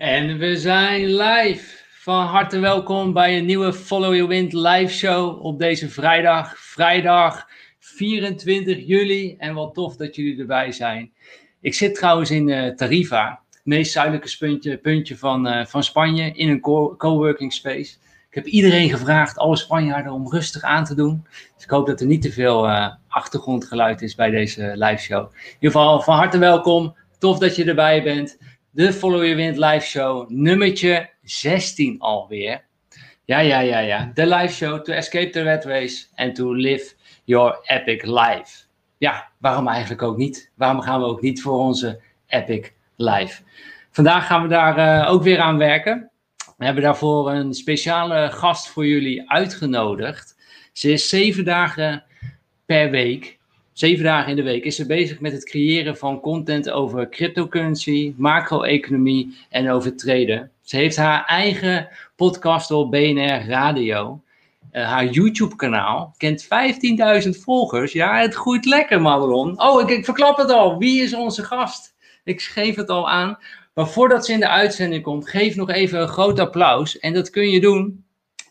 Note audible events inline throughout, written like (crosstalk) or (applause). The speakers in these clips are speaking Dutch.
En we zijn live. Van harte welkom bij een nieuwe Follow Your Wind live show op deze vrijdag. Vrijdag 24 juli. En wat tof dat jullie erbij zijn. Ik zit trouwens in uh, Tarifa, het meest zuidelijke puntje, puntje van, uh, van Spanje, in een coworking space. Ik heb iedereen gevraagd, alle Spanjaarden, om rustig aan te doen. Dus ik hoop dat er niet te veel uh, achtergrondgeluid is bij deze live show. In ieder geval van harte welkom. Tof dat je erbij bent de Follow Your Wind live show, nummertje 16 alweer. Ja, ja, ja, ja. De live show to escape the red race and to live your epic life. Ja, waarom eigenlijk ook niet? Waarom gaan we ook niet voor onze epic life? Vandaag gaan we daar uh, ook weer aan werken. We hebben daarvoor een speciale gast voor jullie uitgenodigd. Ze is zeven dagen per week zeven dagen in de week is ze bezig met het creëren van content over cryptocurrency, macro-economie en over traden. Ze heeft haar eigen podcast op BNR Radio. Uh, haar YouTube-kanaal kent 15.000 volgers. Ja, het groeit lekker, Madelon. Oh, ik, ik verklap het al. Wie is onze gast? Ik geef het al aan. Maar voordat ze in de uitzending komt, geef nog even een groot applaus. En dat kun je doen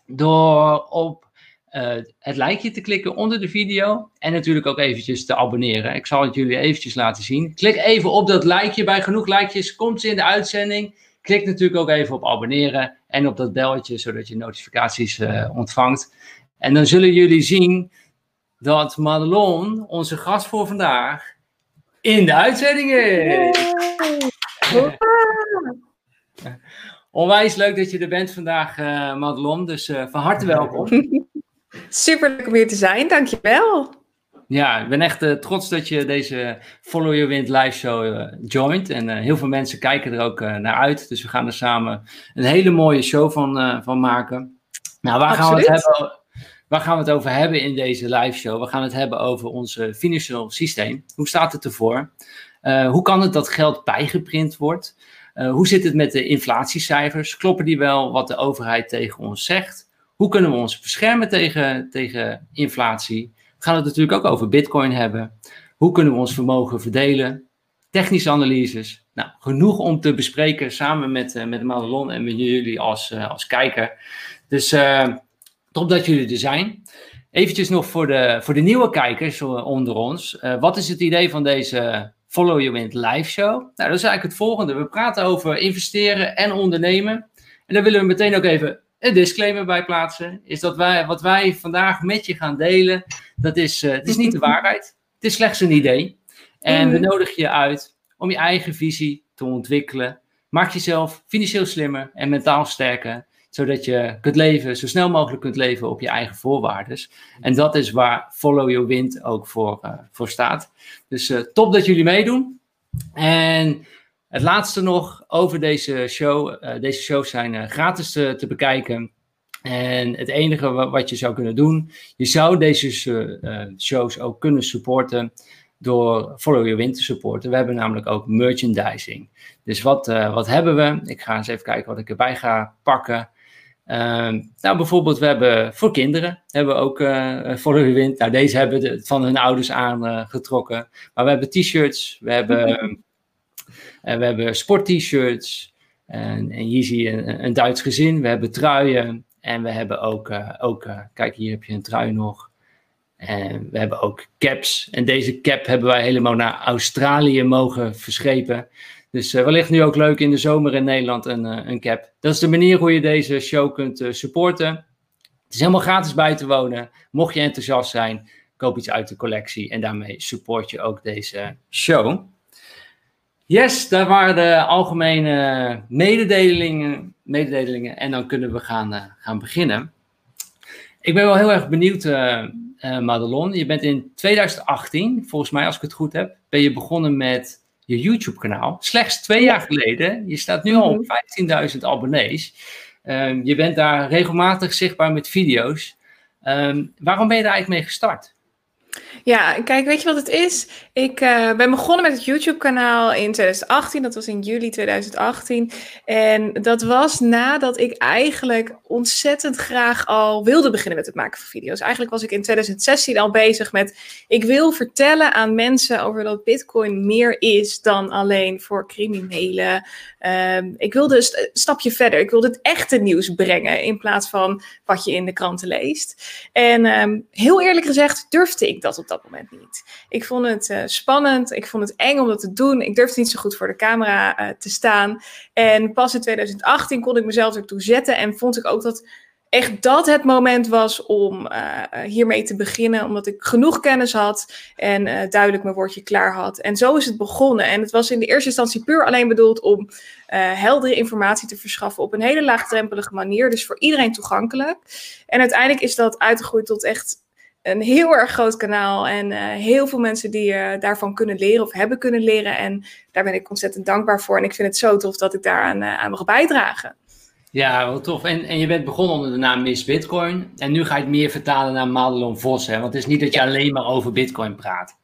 door op uh, het likeje te klikken onder de video. En natuurlijk ook eventjes te abonneren. Ik zal het jullie eventjes laten zien. Klik even op dat likeje. Bij genoeg likejes komt ze in de uitzending. Klik natuurlijk ook even op abonneren. En op dat belletje, zodat je notificaties uh, ontvangt. En dan zullen jullie zien dat Madelon, onze gast voor vandaag, in de uitzending is. Onwijs leuk dat je er bent vandaag, uh, Madelon. Dus van harte welkom. (laughs) Super leuk om hier te zijn, dankjewel. Ja, ik ben echt uh, trots dat je deze Follow Your Wind live show uh, joint. En uh, heel veel mensen kijken er ook naar uit. Dus we gaan er samen een hele mooie show van, van maken. Nou, waar gaan, we het hebben, waar gaan we het over hebben in deze live show? We gaan het hebben over ons financieel systeem. Hoe staat het ervoor? hoe kan het dat geld bijgeprint wordt? hoe zit het met de inflatiecijfers? Kloppen die wel wat de overheid tegen ons zegt? Hoe kunnen we ons beschermen tegen, tegen inflatie? We gaan het natuurlijk ook over Bitcoin hebben. Hoe kunnen we ons vermogen verdelen? Technische analyses. Nou, genoeg om te bespreken samen met, uh, met Madelon en met jullie als, uh, als kijker. Dus uh, top dat jullie er zijn. Eventjes nog voor de, voor de nieuwe kijkers onder ons. wat is het idee van deze Follow Your Wind live show? Nou, dat is eigenlijk het volgende. We praten over investeren en ondernemen. En daar willen we meteen ook even een disclaimer bij plaatsen. Is dat wij, wat wij vandaag met je gaan delen, dat is, uh, het is niet de waarheid. Het is slechts een idee. En we mm. nodigen je uit om je eigen visie te ontwikkelen. Maak jezelf financieel slimmer en mentaal sterker. Zodat je kunt leven, zo snel mogelijk kunt leven op je eigen voorwaarden. En dat is waar Follow Your Wind ook voor, uh, voor staat. Dus uh, top dat jullie meedoen. En het laatste nog over deze show. Uh, deze shows zijn uh, gratis te, bekijken. En het enige wat je zou kunnen doen, je zou deze uh, shows ook kunnen supporten door Follow Your Wind te supporten. We hebben namelijk ook merchandising. Dus wat, wat hebben we? Ik ga eens even kijken wat ik erbij ga pakken. Ehm, nou, bijvoorbeeld, we hebben voor kinderen hebben we ook Follow Your Wind. Nou, deze hebben van hun ouders aangetrokken. maar we hebben t-shirts, we hebben (laughs) we hebben sport-t-shirts. En, en, hier zie je een, een, Duits gezin. We hebben truien. En we hebben ook, uh, ook uh, kijk hier heb je een trui nog. En we hebben ook caps. En deze cap hebben wij helemaal naar Australië mogen verschepen. Dus wellicht nu ook leuk in de zomer in Nederland een, een cap. Dat is de manier hoe je deze show kunt supporten. Het is helemaal gratis bij te wonen. Mocht je enthousiast zijn, koop iets uit de collectie. En daarmee support je ook deze show. Yes, daar waren de algemene mededelingen, mededelingen en dan kunnen we gaan, uh, gaan beginnen. Ik ben wel heel erg benieuwd, uh, uh, Madelon. Je bent in 2018, volgens mij als ik het goed heb, ben je begonnen met je YouTube-kanaal. Slechts twee jaar geleden. Je staat nu al op 15.000 mhm. abonnees. Ehm, je bent daar regelmatig zichtbaar met video's. Um, waarom ben je daar eigenlijk mee gestart? Ja, kijk, weet je wat het is? Ik uh, ben begonnen met het YouTube-kanaal in 2018. Dat was in juli 2018. En dat was nadat ik eigenlijk ontzettend graag al wilde beginnen met het maken van video's. Eigenlijk was ik in 2016 al bezig met... Ik wil vertellen aan mensen over dat Bitcoin meer is dan alleen voor criminelen. Um, ik wilde een stapje verder. Ik wilde het echte nieuws brengen in plaats van wat je in de kranten leest. En um, heel eerlijk gezegd durfde ik dat op dat moment niet. Ik vond het uh, spannend, ik vond het eng om dat te doen. Ik durfde niet zo goed voor de camera uh, te staan. En pas in 2018 kon ik mezelf ertoe zetten en vond ik ook dat echt dat het moment was om uh, hiermee te beginnen, omdat ik genoeg kennis had en uh, duidelijk mijn woordje klaar had. En zo is het begonnen. En het was in de eerste instantie puur alleen bedoeld om uh, heldere informatie te verschaffen op een hele laagdrempelige manier, dus voor iedereen toegankelijk. En uiteindelijk is dat uitgegroeid tot echt een heel erg groot kanaal en heel veel mensen die daarvan kunnen leren of hebben kunnen leren. En daar ben ik ontzettend dankbaar voor. En ik vind het zo tof dat ik daaraan aan mag bijdragen. Ja, wel tof. En, en je bent begonnen onder de naam Miss Bitcoin. En nu ga je het meer vertalen naar Madelon Vos. Hè? Want het is niet dat je alleen maar over Bitcoin praat.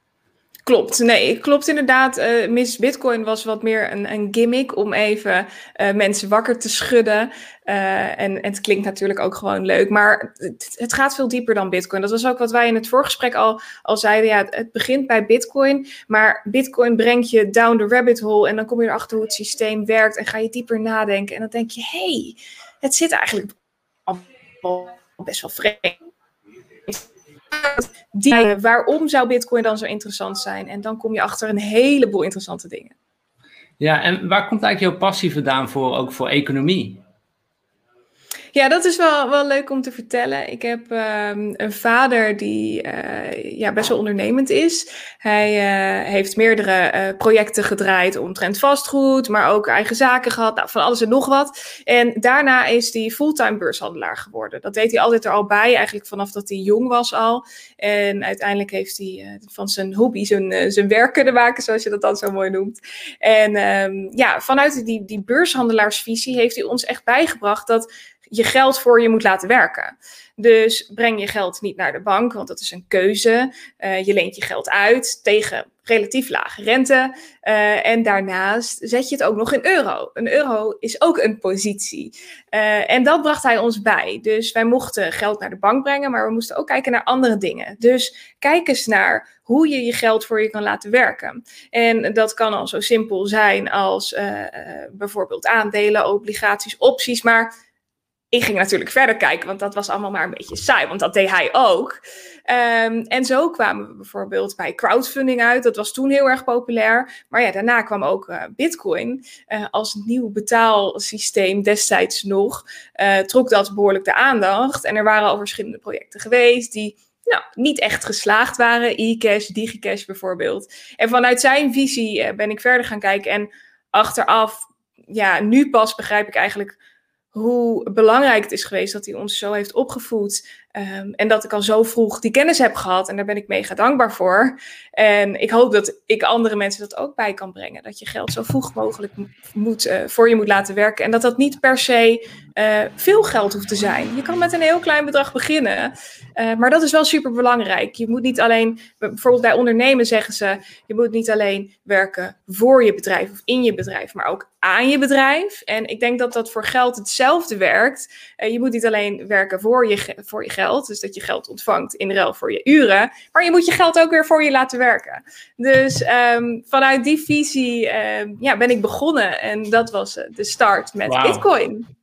Klopt, nee, klopt inderdaad. Uh, Miss Bitcoin was wat meer een, een gimmick om even uh, mensen wakker te schudden. Uh, en, en het klinkt natuurlijk ook gewoon leuk, maar het, gaat veel dieper dan Bitcoin. Dat was ook wat wij in het voorgesprek al, al zeiden. Ja, het, begint bij Bitcoin, maar Bitcoin brengt je down the rabbit hole en dan kom je erachter hoe het systeem werkt en ga je dieper nadenken. En dan denk je, hey, het zit eigenlijk best wel vreemd die, waarom zou Bitcoin dan zo interessant zijn? En dan kom je achter een heleboel interessante dingen. Ja, en waar komt eigenlijk jouw passie vandaan voor, ook voor economie? Ja, dat is wel, wel leuk om te vertellen. Ik heb um, een vader die uh, ja, best wel ondernemend is. Hij uh, heeft meerdere uh, projecten gedraaid omtrent vastgoed, maar ook eigen zaken gehad, nou, van alles en nog wat. En daarna is hij fulltime beurshandelaar geworden. Dat deed hij altijd er al bij, eigenlijk vanaf dat hij jong was al. En uiteindelijk heeft hij van zijn hobby zijn, zijn werk kunnen maken, zoals je dat dan zo mooi noemt. En um, ja, vanuit die, die beurshandelaarsvisie heeft hij ons echt bijgebracht dat je geld voor je moet laten werken. Dus breng je geld niet naar de bank, want dat is een keuze. Uh, je leent je geld uit tegen relatief lage rente. Uh, en daarnaast zet je het ook nog in euro. Een euro is ook een positie. Uh, en dat bracht hij ons bij. Dus wij mochten geld naar de bank brengen, maar we moesten ook kijken naar andere dingen. Dus kijk eens naar hoe je je geld voor je kan laten werken. En dat kan al zo simpel zijn als bijvoorbeeld aandelen, obligaties, opties. Maar ik ging natuurlijk verder kijken, want dat was allemaal maar een beetje saai, want dat deed hij ook. Um, en zo kwamen we bijvoorbeeld bij crowdfunding uit. Dat was toen heel erg populair. Maar ja, daarna kwam ook uh, Bitcoin uh, als nieuw betaalsysteem destijds nog. Uh, trok dat behoorlijk de aandacht. En er waren al verschillende projecten geweest die nou, niet echt geslaagd waren. e-cash, DigiCash bijvoorbeeld. En vanuit zijn visie ben ik verder gaan kijken. En achteraf, ja, nu pas begrijp ik eigenlijk hoe belangrijk het is geweest dat hij ons zo heeft opgevoed. Um, en dat ik al zo vroeg die kennis heb gehad. En daar ben ik mega dankbaar voor. En ik hoop dat ik andere mensen dat ook bij kan brengen. Dat je geld zo vroeg mogelijk moet, uh, voor je moet laten werken. En dat dat niet per se uh, veel geld hoeft te zijn. Je kan met een heel klein bedrag beginnen. Uh, maar dat is wel super belangrijk. Je moet niet alleen, bijvoorbeeld bij ondernemen zeggen ze, je moet niet alleen werken voor je bedrijf of in je bedrijf, maar ook aan je bedrijf. En ik denk dat dat voor geld hetzelfde werkt. je moet niet alleen werken voor je, voor je geld. Dus dat je geld ontvangt in ruil voor je uren. Maar je moet je geld ook weer voor je laten werken. Dus um, vanuit die visie um, ja, ben ik begonnen. En dat was de start met wow. Bitcoin.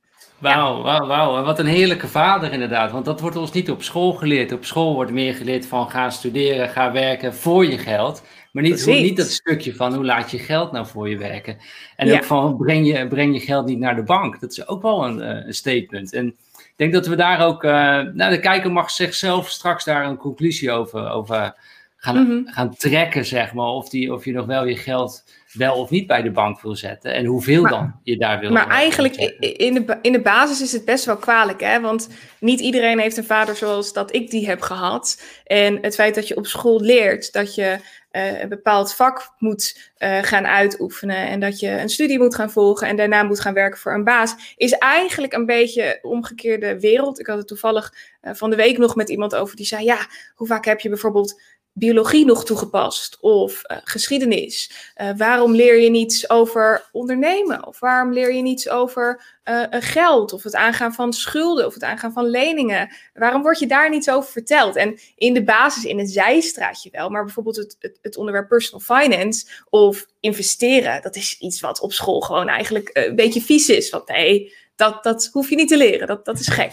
Wauw, wauw, wauw. Wat een heerlijke vader inderdaad. Want dat wordt ons niet op school geleerd. Op school wordt meer geleerd van ga studeren, ga werken voor je geld. Maar niet, hoe, niet dat stukje van hoe laat je geld nou voor je werken. En ja. ook van breng je, breng je geld niet naar de bank. Dat is ook wel een, uh, een statement. En ik denk dat we daar ook, uh, nou de kijker mag zichzelf straks daar een conclusie over, over gaan, mm -hmm. gaan trekken, zeg maar. Of, die, of je nog wel je geld wel of niet bij de bank wil zetten en hoeveel maar, dan je daar wil Maar eigenlijk in de, in de basis is het best wel kwalijk, hè? Want niet iedereen heeft een vader zoals dat ik die heb gehad. En het feit dat je op school leert dat je uh, een bepaald vak moet uh, gaan uitoefenen en dat je een studie moet gaan volgen en daarna moet gaan werken voor een baas, is eigenlijk een beetje omgekeerde wereld. Ik had het toevallig uh, van de week nog met iemand over die zei: Ja, hoe vaak heb je bijvoorbeeld biologie nog toegepast of uh, geschiedenis? Uh, waarom leer je niets over ondernemen? Of waarom leer je niets over uh, geld of het aangaan van schulden of het aangaan van leningen? Waarom word je daar niets over verteld? En in de basis, in een zijstraatje wel, maar bijvoorbeeld het, het, het onderwerp personal finance of investeren, dat is iets wat op school gewoon eigenlijk een beetje vies is. Want nee, dat, dat hoef je niet te leren, dat, dat is gek.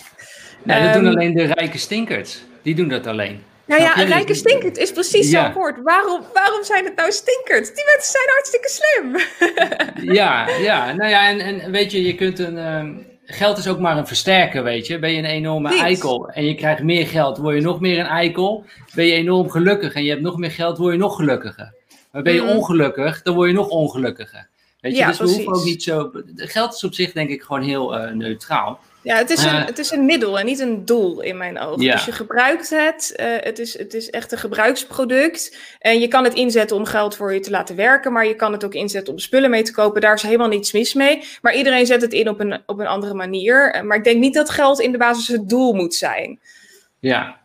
Nee, dat doen ehm, alleen de rijke stinkers. Die doen dat alleen. Nou ja, een rijke stinkert is precies zo'n woord. Waarom, waarom zijn het nou stinkert? Die mensen zijn hartstikke slim. (laughs) ja, ja, nou ja, en, en weet je, je kunt een. Uh, geld is ook maar een versterker, weet je. Ben je een enorme eikel en je krijgt meer geld, word je nog meer een eikel. Ben je enorm gelukkig en je hebt nog meer geld, word je nog gelukkiger. Maar ben je mm. ongelukkig, dan word je nog ongelukkiger. Weet je, ja, dus we hoeven ook niet zo. Geld is op zich, denk ik, gewoon heel uh, neutraal. Ja, het is, een, het is een middel en niet een doel in mijn ogen. Dus je gebruikt het, uh, het, is, het is echt een gebruiksproduct. En je kan het inzetten om geld voor je te laten werken, maar je kan het ook inzetten om spullen mee te kopen. Daar is helemaal niets mis mee. Maar iedereen zet het in op een, op een andere manier. Eh, maar ik denk niet dat geld in de basis het doel moet zijn. Ja,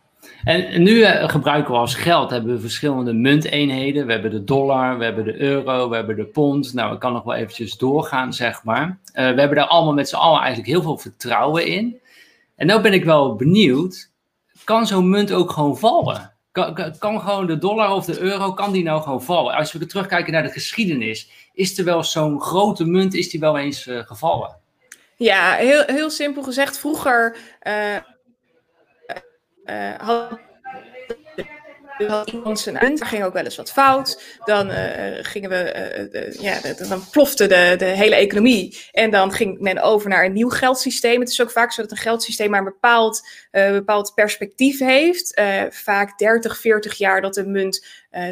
en nu uh, gebruiken we als geld hebben we verschillende munteenheden. We hebben de dollar, we hebben de euro, we hebben de pond. Nou, ik kan nog wel eventjes doorgaan, zeg maar. Uh, we hebben daar allemaal met z'n allen eigenlijk heel veel vertrouwen in. En nu ben ik wel benieuwd, kan zo'n munt ook gewoon vallen? Kan, kan, gewoon de dollar of de euro, kan die nou gewoon vallen? Als we terugkijken naar de geschiedenis, is er wel zo'n grote munt, is die wel eens uh, gevallen? Ja, heel, heel simpel gezegd, vroeger had had iemand zijn ging ook wel eens wat fout. Dan uh, gingen we, uh, ja, dan plofte de, de hele economie. En dan ging men over naar een nieuw geldsysteem. Het is ook vaak zo dat een geldsysteem maar een bepaald, uh, bepaald perspectief heeft. vaak 30, 40 jaar dat de munt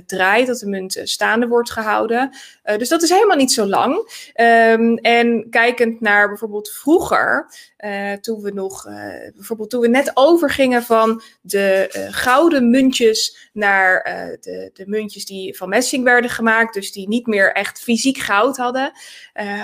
draait, dat de munt staande wordt gehouden. dus dat is helemaal niet zo lang. Um, en kijkend naar bijvoorbeeld vroeger, toen we nog, bijvoorbeeld toen we net overgingen van de gouden muntjes naar de, de muntjes die van messing werden gemaakt, dus die niet meer echt fysiek goud hadden.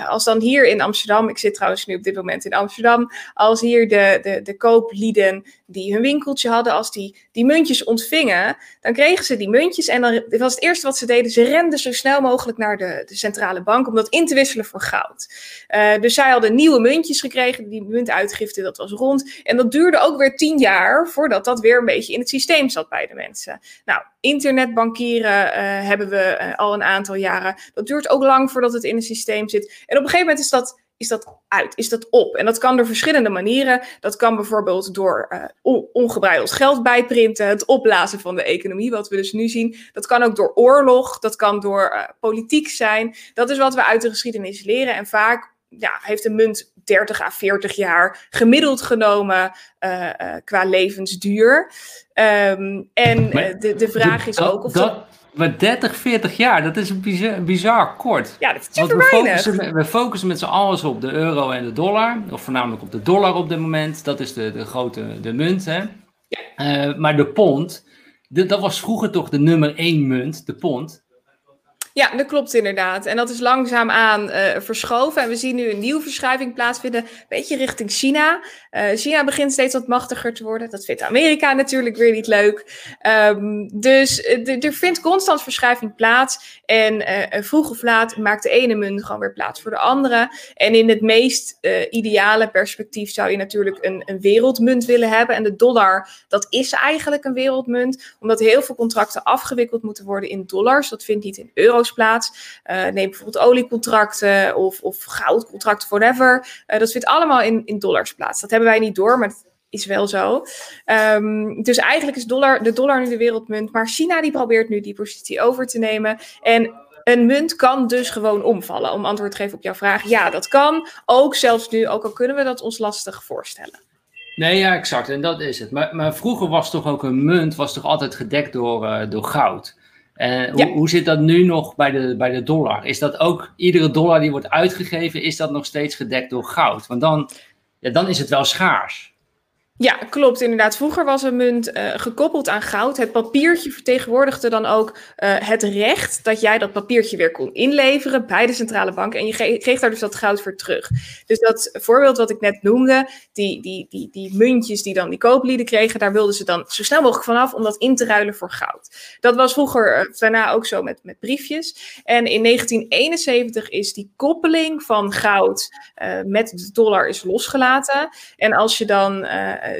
Als dan hier in Amsterdam, ik zit trouwens nu op dit moment in Amsterdam, als hier de, de, de kooplieden die hun winkeltje hadden, als die die muntjes ontvingen, dan kregen ze die muntjes en dan dit was het eerste wat ze deden, ze renden zo snel mogelijk naar de, de centrale bank om dat in te wisselen voor goud. Uh, dus zij hadden nieuwe muntjes gekregen, die muntuitgifte, dat was rond. En dat duurde ook weer tien jaar voordat dat weer een beetje in het systeem zat bij de mensen. Nou, internetbankieren uh, hebben we uh, al een aantal jaren. Dat duurt ook lang voordat het in het systeem zit. En op een gegeven moment is dat is dat uit, is dat op. En dat kan door verschillende manieren. Dat kan bijvoorbeeld door uh, ongebreideld geld bijprinten, het opblazen van de economie, wat we dus nu zien. Dat kan ook door oorlog, dat kan door uh, politiek zijn. Dat is wat we uit de geschiedenis leren. En vaak ja, heeft een munt 30 à 40 jaar gemiddeld genomen uh, qua levensduur. Um, en de, de vraag is ook of. Dat, maar 30, 40 jaar, dat is een bizar, bizar kort. Ja, dat is super we focussen, we focussen met z'n allen op de euro en de dollar. Of voornamelijk op de dollar op dit moment. Dat is de, de grote de munt. Hè? Ja. Uh, maar de pond, de, dat was vroeger toch de nummer 1 munt, de pond. Ja, dat klopt inderdaad. En dat is langzaamaan uh, verschoven. En we zien nu een nieuwe verschuiving plaatsvinden, een beetje richting China. Uh, China begint steeds wat machtiger te worden. Dat vindt Amerika natuurlijk weer niet leuk. Um, dus uh, er vindt constant verschuiving plaats. En vroeg of laat maakt de ene munt gewoon weer plaats voor de andere. En in het meest ideale perspectief zou je natuurlijk een, een wereldmunt willen hebben. En de dollar, dat is eigenlijk een wereldmunt. Omdat heel veel contracten afgewikkeld moeten worden in dollars. Dat vindt niet in plaats. Uh, neem bijvoorbeeld oliecontracten of, of goudcontracten, whatever. Uh, dat vindt allemaal in, in dollars plaats. Dat hebben wij niet door, maar is wel zo. Um, dus eigenlijk is dollar, de dollar nu de wereldmunt. Maar China die probeert nu die positie over te nemen. En een munt kan dus gewoon omvallen. Om antwoord te geven op jouw vraag. Ja, dat kan. Ook zelfs nu, ook al kunnen we dat ons lastig voorstellen. Nee, ja, exact. En dat is het. Maar, maar vroeger was toch ook een munt was toch altijd gedekt door, uh, door goud. Uh, hoe, hoe, zit dat nu nog bij de, bij de dollar? Is dat ook iedere dollar die wordt uitgegeven, is dat nog steeds gedekt door goud? Want dan, ja, dan is het wel schaars. Ja, klopt inderdaad. Vroeger was een munt uh, gekoppeld aan goud. Het papiertje vertegenwoordigde dan ook uh, het recht dat jij dat papiertje weer kon inleveren bij de centrale bank. En je kreeg daar dus dat goud voor terug. Dus dat voorbeeld wat ik net noemde, die, die, die, die muntjes die dan die kooplieden kregen, daar wilden ze dan zo snel mogelijk vanaf om dat in te ruilen voor goud. Dat was vroeger uh, daarna ook zo met, met briefjes. En in 1971 is die koppeling van goud met de dollar is losgelaten. En als je dan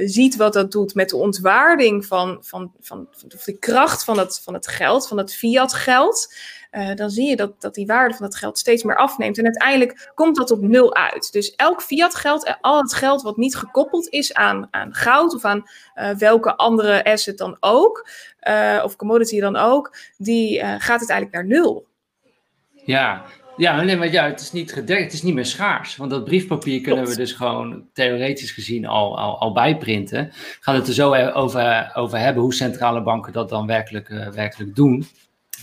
ziet wat dat doet met de ontwaarding van, van, van, van de kracht van het, van het geld, van het fiat geld. Uh, dan zie je dat, dat die waarde van het geld steeds meer afneemt. En uiteindelijk komt dat op nul uit. Dus elk fiat geld, eh, al het geld wat niet gekoppeld is aan, aan goud of aan uh, welke andere asset dan ook, uh, of commodity dan ook, die gaat uiteindelijk naar nul. Ja, ja, nee, maar ja, het is niet gedekt, het is niet meer schaars. Want dat briefpapier kunnen we dus gewoon theoretisch gezien al, al, al bijprinten. We gaan het er zo over, over hebben hoe centrale banken dat dan werkelijk, uh, werkelijk doen.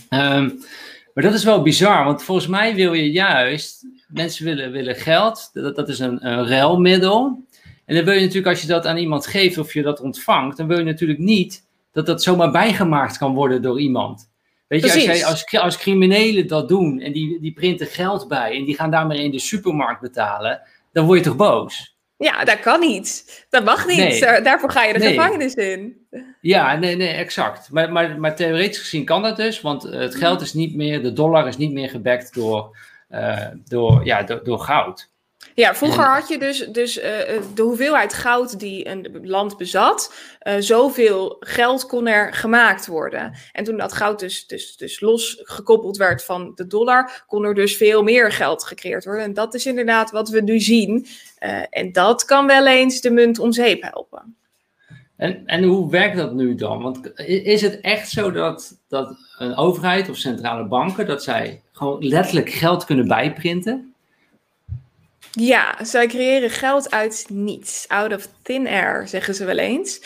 Um, maar dat is wel bizar, want volgens mij wil je juist, mensen willen, willen geld, dat, dat is een, een ruilmiddel. En dan wil je natuurlijk, als je dat aan iemand geeft of je dat ontvangt, dan wil je natuurlijk niet dat dat zomaar bijgemaakt kan worden door iemand. Weet je, als, jij, als, als criminelen dat doen en die, die printen geld bij en die gaan daarmee in de supermarkt betalen, dan word je toch boos? Ja, dat kan niet. Dat mag niet. Nee. Daarvoor ga je de gevangenis in. Ja, nee, nee, exact. Maar, maar, maar theoretisch gezien kan dat dus, want het geld is niet meer, de dollar is niet meer gebackt door, uh, door, ja, door, door goud. Ja, vroeger had je dus, dus uh, de hoeveelheid goud die een land bezat, uh, zoveel geld kon er gemaakt worden. En toen dat goud dus, dus, dus losgekoppeld werd van de dollar, kon er dus veel meer geld gecreëerd worden. En dat is inderdaad wat we nu zien. Uh, en dat kan wel eens de munt om zeep helpen. En, en hoe werkt dat nu dan? Want is het echt zo dat, dat een overheid of centrale banken, dat zij gewoon letterlijk geld kunnen bijprinten? Ja, zij creëren geld uit niets. Out of thin air, zeggen ze wel eens.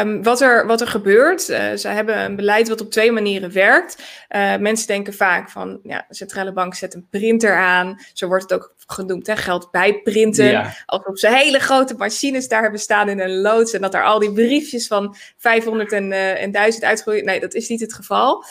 Um, wat, er, wat er gebeurt, uh, zij hebben een beleid wat op twee manieren werkt. Uh, mensen denken vaak van, ja, de centrale bank zet een printer aan. Zo wordt het ook genoemd, hè, geld bijprinten. Ja. Alsof ze hele grote machines daar hebben staan in een loods. En dat daar al die briefjes van 500 en, uh, en 1000 uitgroeien. Nee, dat is niet het geval.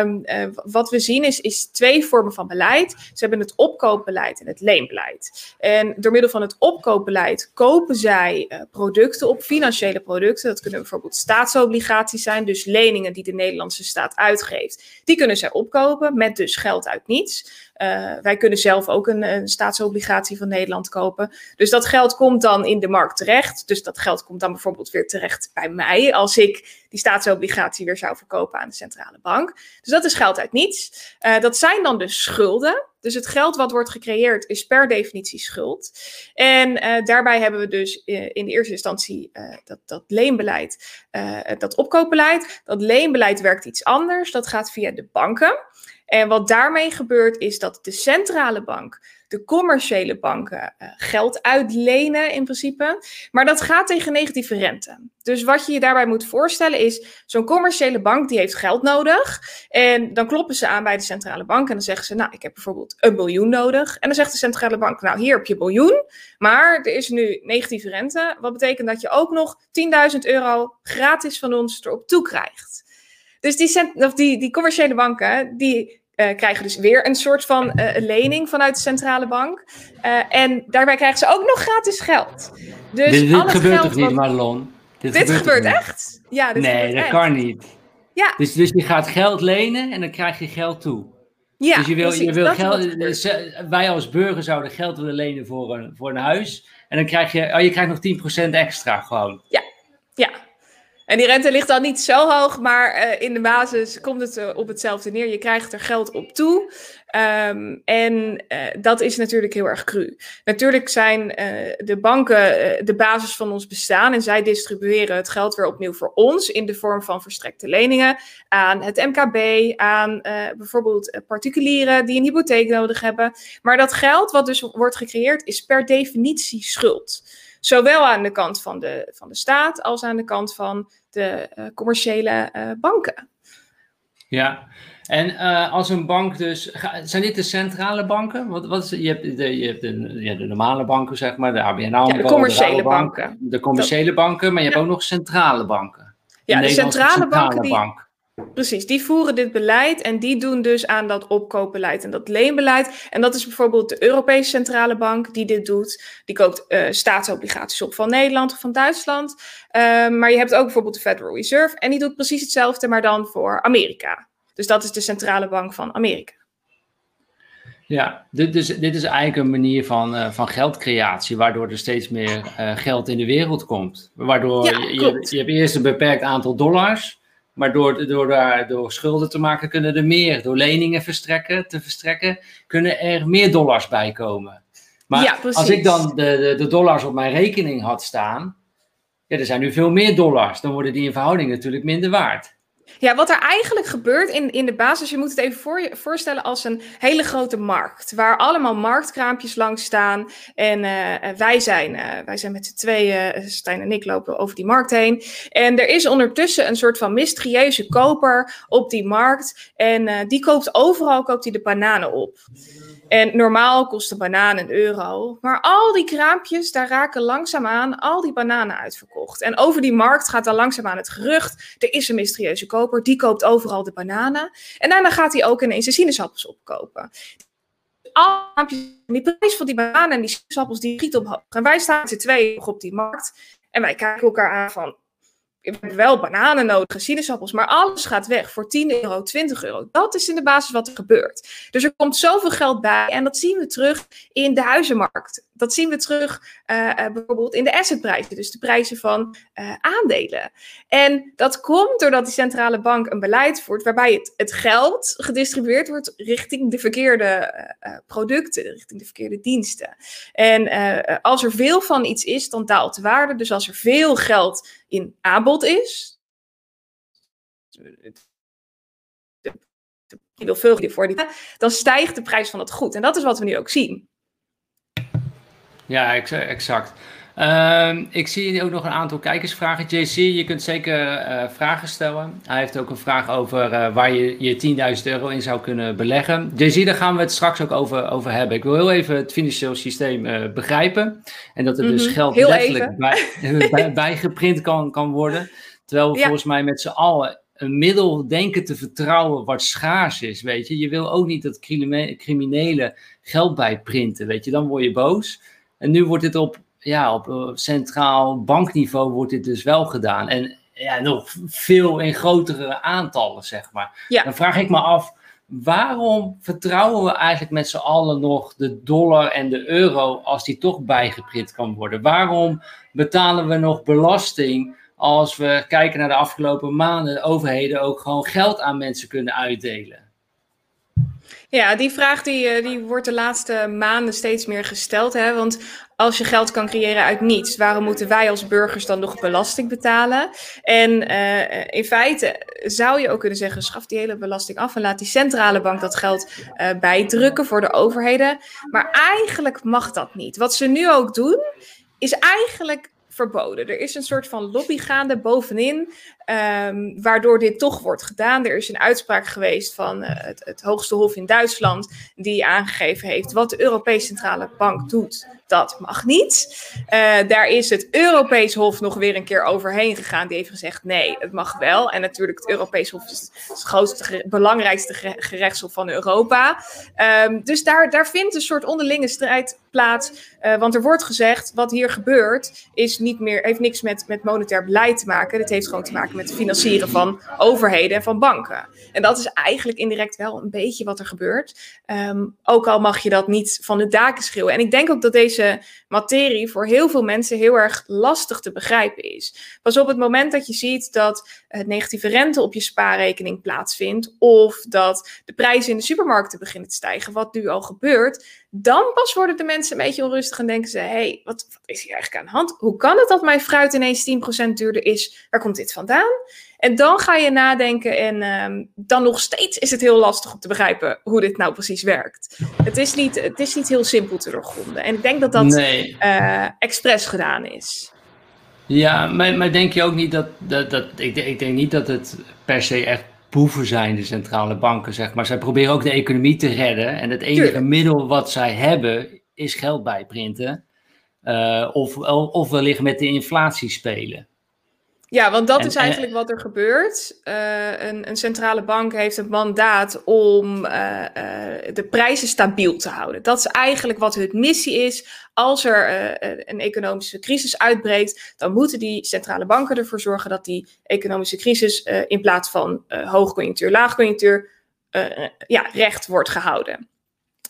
Um, uh, wat we zien is, is twee vormen van beleid. Ze hebben het opkoopbeleid en het leenbeleid. En door middel van het opkoopbeleid kopen zij producten op, financiële producten. Dat kunnen bijvoorbeeld staatsobligaties zijn, dus leningen die de Nederlandse staat uitgeeft. Die kunnen zij opkopen met dus geld uit niets. Uh, wij kunnen zelf ook een, staatsobligatie van Nederland kopen. Dus dat geld komt dan in de markt terecht. Dus dat geld komt dan bijvoorbeeld weer terecht bij mij als ik die staatsobligatie weer zou verkopen aan de centrale bank. Dus dat is geld uit niets. Uh, dat zijn dan dus schulden. Dus het geld wat wordt gecreëerd is per definitie schuld. En uh, daarbij hebben we dus in de eerste instantie dat, dat leenbeleid, dat opkoopbeleid. Dat leenbeleid werkt iets anders. Dat gaat via de banken. En wat daarmee gebeurt is dat de centrale bank de commerciële banken uh, geld uitlenen in principe. Maar dat gaat tegen negatieve rente. Dus wat je je daarbij moet voorstellen is, zo'n commerciële bank die heeft geld nodig. En dan kloppen ze aan bij de centrale bank en dan zeggen ze, nou ik heb bijvoorbeeld een biljoen nodig. En dan zegt de centrale bank, nou hier heb je een biljoen, maar er is nu negatieve rente. Wat betekent dat je ook nog 10.000 euro gratis van ons erop toe krijgt. Dus die, of die, die commerciële banken, die uh, krijgen dus weer een soort van uh, lening vanuit de centrale bank. Uh, en daarbij krijgen ze ook nog gratis geld. Dus dit, dit gebeurt toch niet, Marlon? Dit, dit gebeurt, gebeurt echt? Ja, dit nee, dat echt. kan niet. Ja. Dus, dus je gaat geld lenen en dan krijg je geld toe. Ja, dus je wil, precies, je wil geld, wij als burger zouden geld willen lenen voor een, voor een huis. En dan krijg je, oh, je krijgt nog 10% extra gewoon. Ja, ja. En die rente ligt dan niet zo hoog, maar uh, in de basis komt het uh, op hetzelfde neer. Je krijgt er geld op toe. Um, en uh, dat is natuurlijk heel erg cru. Natuurlijk zijn de banken de basis van ons bestaan en zij distribueren het geld weer opnieuw voor ons in de vorm van verstrekte leningen aan het MKB, aan bijvoorbeeld particulieren die een hypotheek nodig hebben. Maar dat geld wat dus wordt gecreëerd is per definitie schuld. Zowel aan de kant van de, van de staat als aan de kant van de uh, commerciële uh, banken. Ja, en uh, als een bank dus, zijn dit de centrale banken? Wat, wat is, je hebt, de, je hebt de, ja, de normale banken, zeg maar, de ABN AMRO, ja, de commerciële de banken. De commerciële banken, maar je hebt ook nog centrale banken. Ja, de centrale, centrale banken die, bank. Precies, die voeren dit beleid en die doen dus aan dat opkoopbeleid en dat leenbeleid. En dat is bijvoorbeeld de Europese Centrale Bank die dit doet. Die koopt uh, staatsobligaties op van Nederland of van Duitsland. Uh, maar je hebt ook bijvoorbeeld de Federal Reserve en die doet precies hetzelfde, maar dan voor Amerika. Dus dat is de Centrale Bank van Amerika. Ja, dit, dus, dit is eigenlijk een manier van, uh, van geldcreatie, waardoor er steeds meer geld in de wereld komt. Waardoor ja, je, je, je hebt eerst een beperkt aantal dollars. Maar door, door, daar, door schulden te maken kunnen er meer, door leningen verstrekken, te verstrekken, kunnen er meer dollars bij komen. Maar ja, als ik dan de, de, de, dollars op mijn rekening had staan, ja, er zijn nu veel meer dollars, dan worden die in verhouding natuurlijk minder waard. Ja, wat er eigenlijk gebeurt in, in de basis, je moet het even voor je, voorstellen als een hele grote markt, waar allemaal marktkraampjes langs staan. En uh, wij, zijn, uh, wij zijn met z'n tweeën, Stijn en ik lopen over die markt heen. En er is ondertussen een soort van mysterieuze koper op die markt. En die koopt overal koopt hij de bananen op. En normaal kost een banaan een euro. Maar al die kraampjes, daar raken langzaamaan al die bananen uitverkocht. En over die markt gaat dan langzaamaan het gerucht. Er is een mysterieuze koper, die koopt overal de bananen. En daarna gaat hij ook ineens de sinaasappels opkopen. Al die prijs van die bananen en die sinaasappels, die giet omhoog. En wij staan z'n tweeën op die markt. En wij kijken elkaar aan van, we hebben wel bananen nodig, sinaasappels, maar alles gaat weg voor 10 euro, 20 euro. Dat is in de basis wat er gebeurt. Dus er komt zoveel geld bij en dat zien we terug in de huizenmarkt. Dat zien we terug uh, uh, bijvoorbeeld in de assetprijzen, dus de prijzen van uh, aandelen. En dat komt doordat die centrale bank een beleid voert waarbij het, het geld gedistribueerd wordt richting de verkeerde producten, richting de verkeerde diensten. En als er veel van iets is, dan daalt de waarde. Dus als er veel geld in aanbod is, je wil veel voor die, dan stijgt de prijs van het goed. En dat is wat we nu ook zien. Ja, exact. Uh, ik zie ook nog een aantal kijkersvragen. JC, je kunt zeker uh, vragen stellen. Hij heeft ook een vraag over uh, waar je je 10.000 euro in zou kunnen beleggen. JC, daar gaan we het straks ook over, over hebben. Ik wil heel even het financieel systeem uh, begrijpen. En dat er dus Mhm, geld heel letterlijk bij, (laughs) bij, bijgeprint kan, kan worden. Terwijl we Ja. volgens mij met z'n allen een middel denken te vertrouwen wat schaars is, weet je. Je wil ook niet dat criminelen geld bijprinten, weet je. Dan word je boos. En nu wordt dit op, ja, op eh, centraal bankniveau wordt dit dus wel gedaan. En ja, nog veel in grotere aantallen, zeg maar. Ja. Dan vraag ik me af, waarom vertrouwen we eigenlijk met z'n allen nog de dollar en de euro als die toch bijgeprint kan worden? Waarom betalen we nog belasting als we kijken naar de afgelopen maanden, de overheden ook gewoon geld aan mensen kunnen uitdelen? Ja, die vraag die, eh, die wordt de laatste maanden steeds meer gesteld. Hè? Want als je geld kan creëren uit niets, waarom moeten wij als burgers dan nog belasting betalen? En uh, in feite zou je ook kunnen zeggen, schaf die hele belasting af en laat die centrale bank dat geld uh, bijdrukken voor de overheden. Maar eigenlijk mag dat niet. Wat ze nu ook doen, is eigenlijk verboden. Er is een soort van lobby gaande bovenin, um, waardoor dit toch wordt gedaan. Er is een uitspraak geweest van uh, het, het, hoogste hof in Duitsland, die aangegeven heeft wat de Europese Centrale Bank doet. Dat mag niet. Uh, daar is het Europees Hof nog weer een keer overheen gegaan. Die heeft gezegd: nee, het mag wel. En natuurlijk, het Europees Hof is het grootste, belangrijkste gerechtshof van Europa. Um, dus daar, daar vindt een soort onderlinge strijd plaats. Uh, want er wordt gezegd: wat hier gebeurt, is niet meer, heeft niks met, met monetair beleid te maken. Dit heeft gewoon te maken met het financieren van overheden en van banken. En dat is eigenlijk indirect wel een beetje wat er gebeurt. Um, ook al mag je dat niet van de daken schreeuwen. En ik denk ook dat deze materie voor heel veel mensen heel erg lastig te begrijpen is. Pas op het moment dat je ziet dat het negatieve rente op je spaarrekening plaatsvindt, of dat de prijzen in de supermarkten beginnen te stijgen, wat nu al gebeurt, dan pas worden de mensen een beetje onrustig en denken ze: hé, hey, wat, wat is hier eigenlijk aan de hand? Hoe kan het dat mijn fruit ineens 10% duurder is? Waar komt dit vandaan? En dan ga je nadenken en um, dan nog steeds is het heel lastig om te begrijpen hoe dit nou precies werkt. Het is niet, het is niet heel simpel te doorgronden. En ik denk dat dat nee. uh, expres gedaan is. Ja, maar, maar denk je ook niet dat, dat, dat ik, ik denk niet dat het per se echt boeven zijn, de centrale banken, zeg maar. Zij proberen ook de economie te redden. En het enige middel wat zij hebben is geld bijprinten. Uh, of, of wellicht met de inflatie spelen. Ja, want dat is eigenlijk wat er gebeurt. Uh, een, een, centrale bank heeft het mandaat om uh, uh, de prijzen stabiel te houden. Dat is eigenlijk wat hun missie is. Als er een economische crisis uitbreekt, dan moeten die centrale banken ervoor zorgen dat die economische crisis in plaats van hoogconjunctuur, laagconjunctuur, ja, recht wordt gehouden.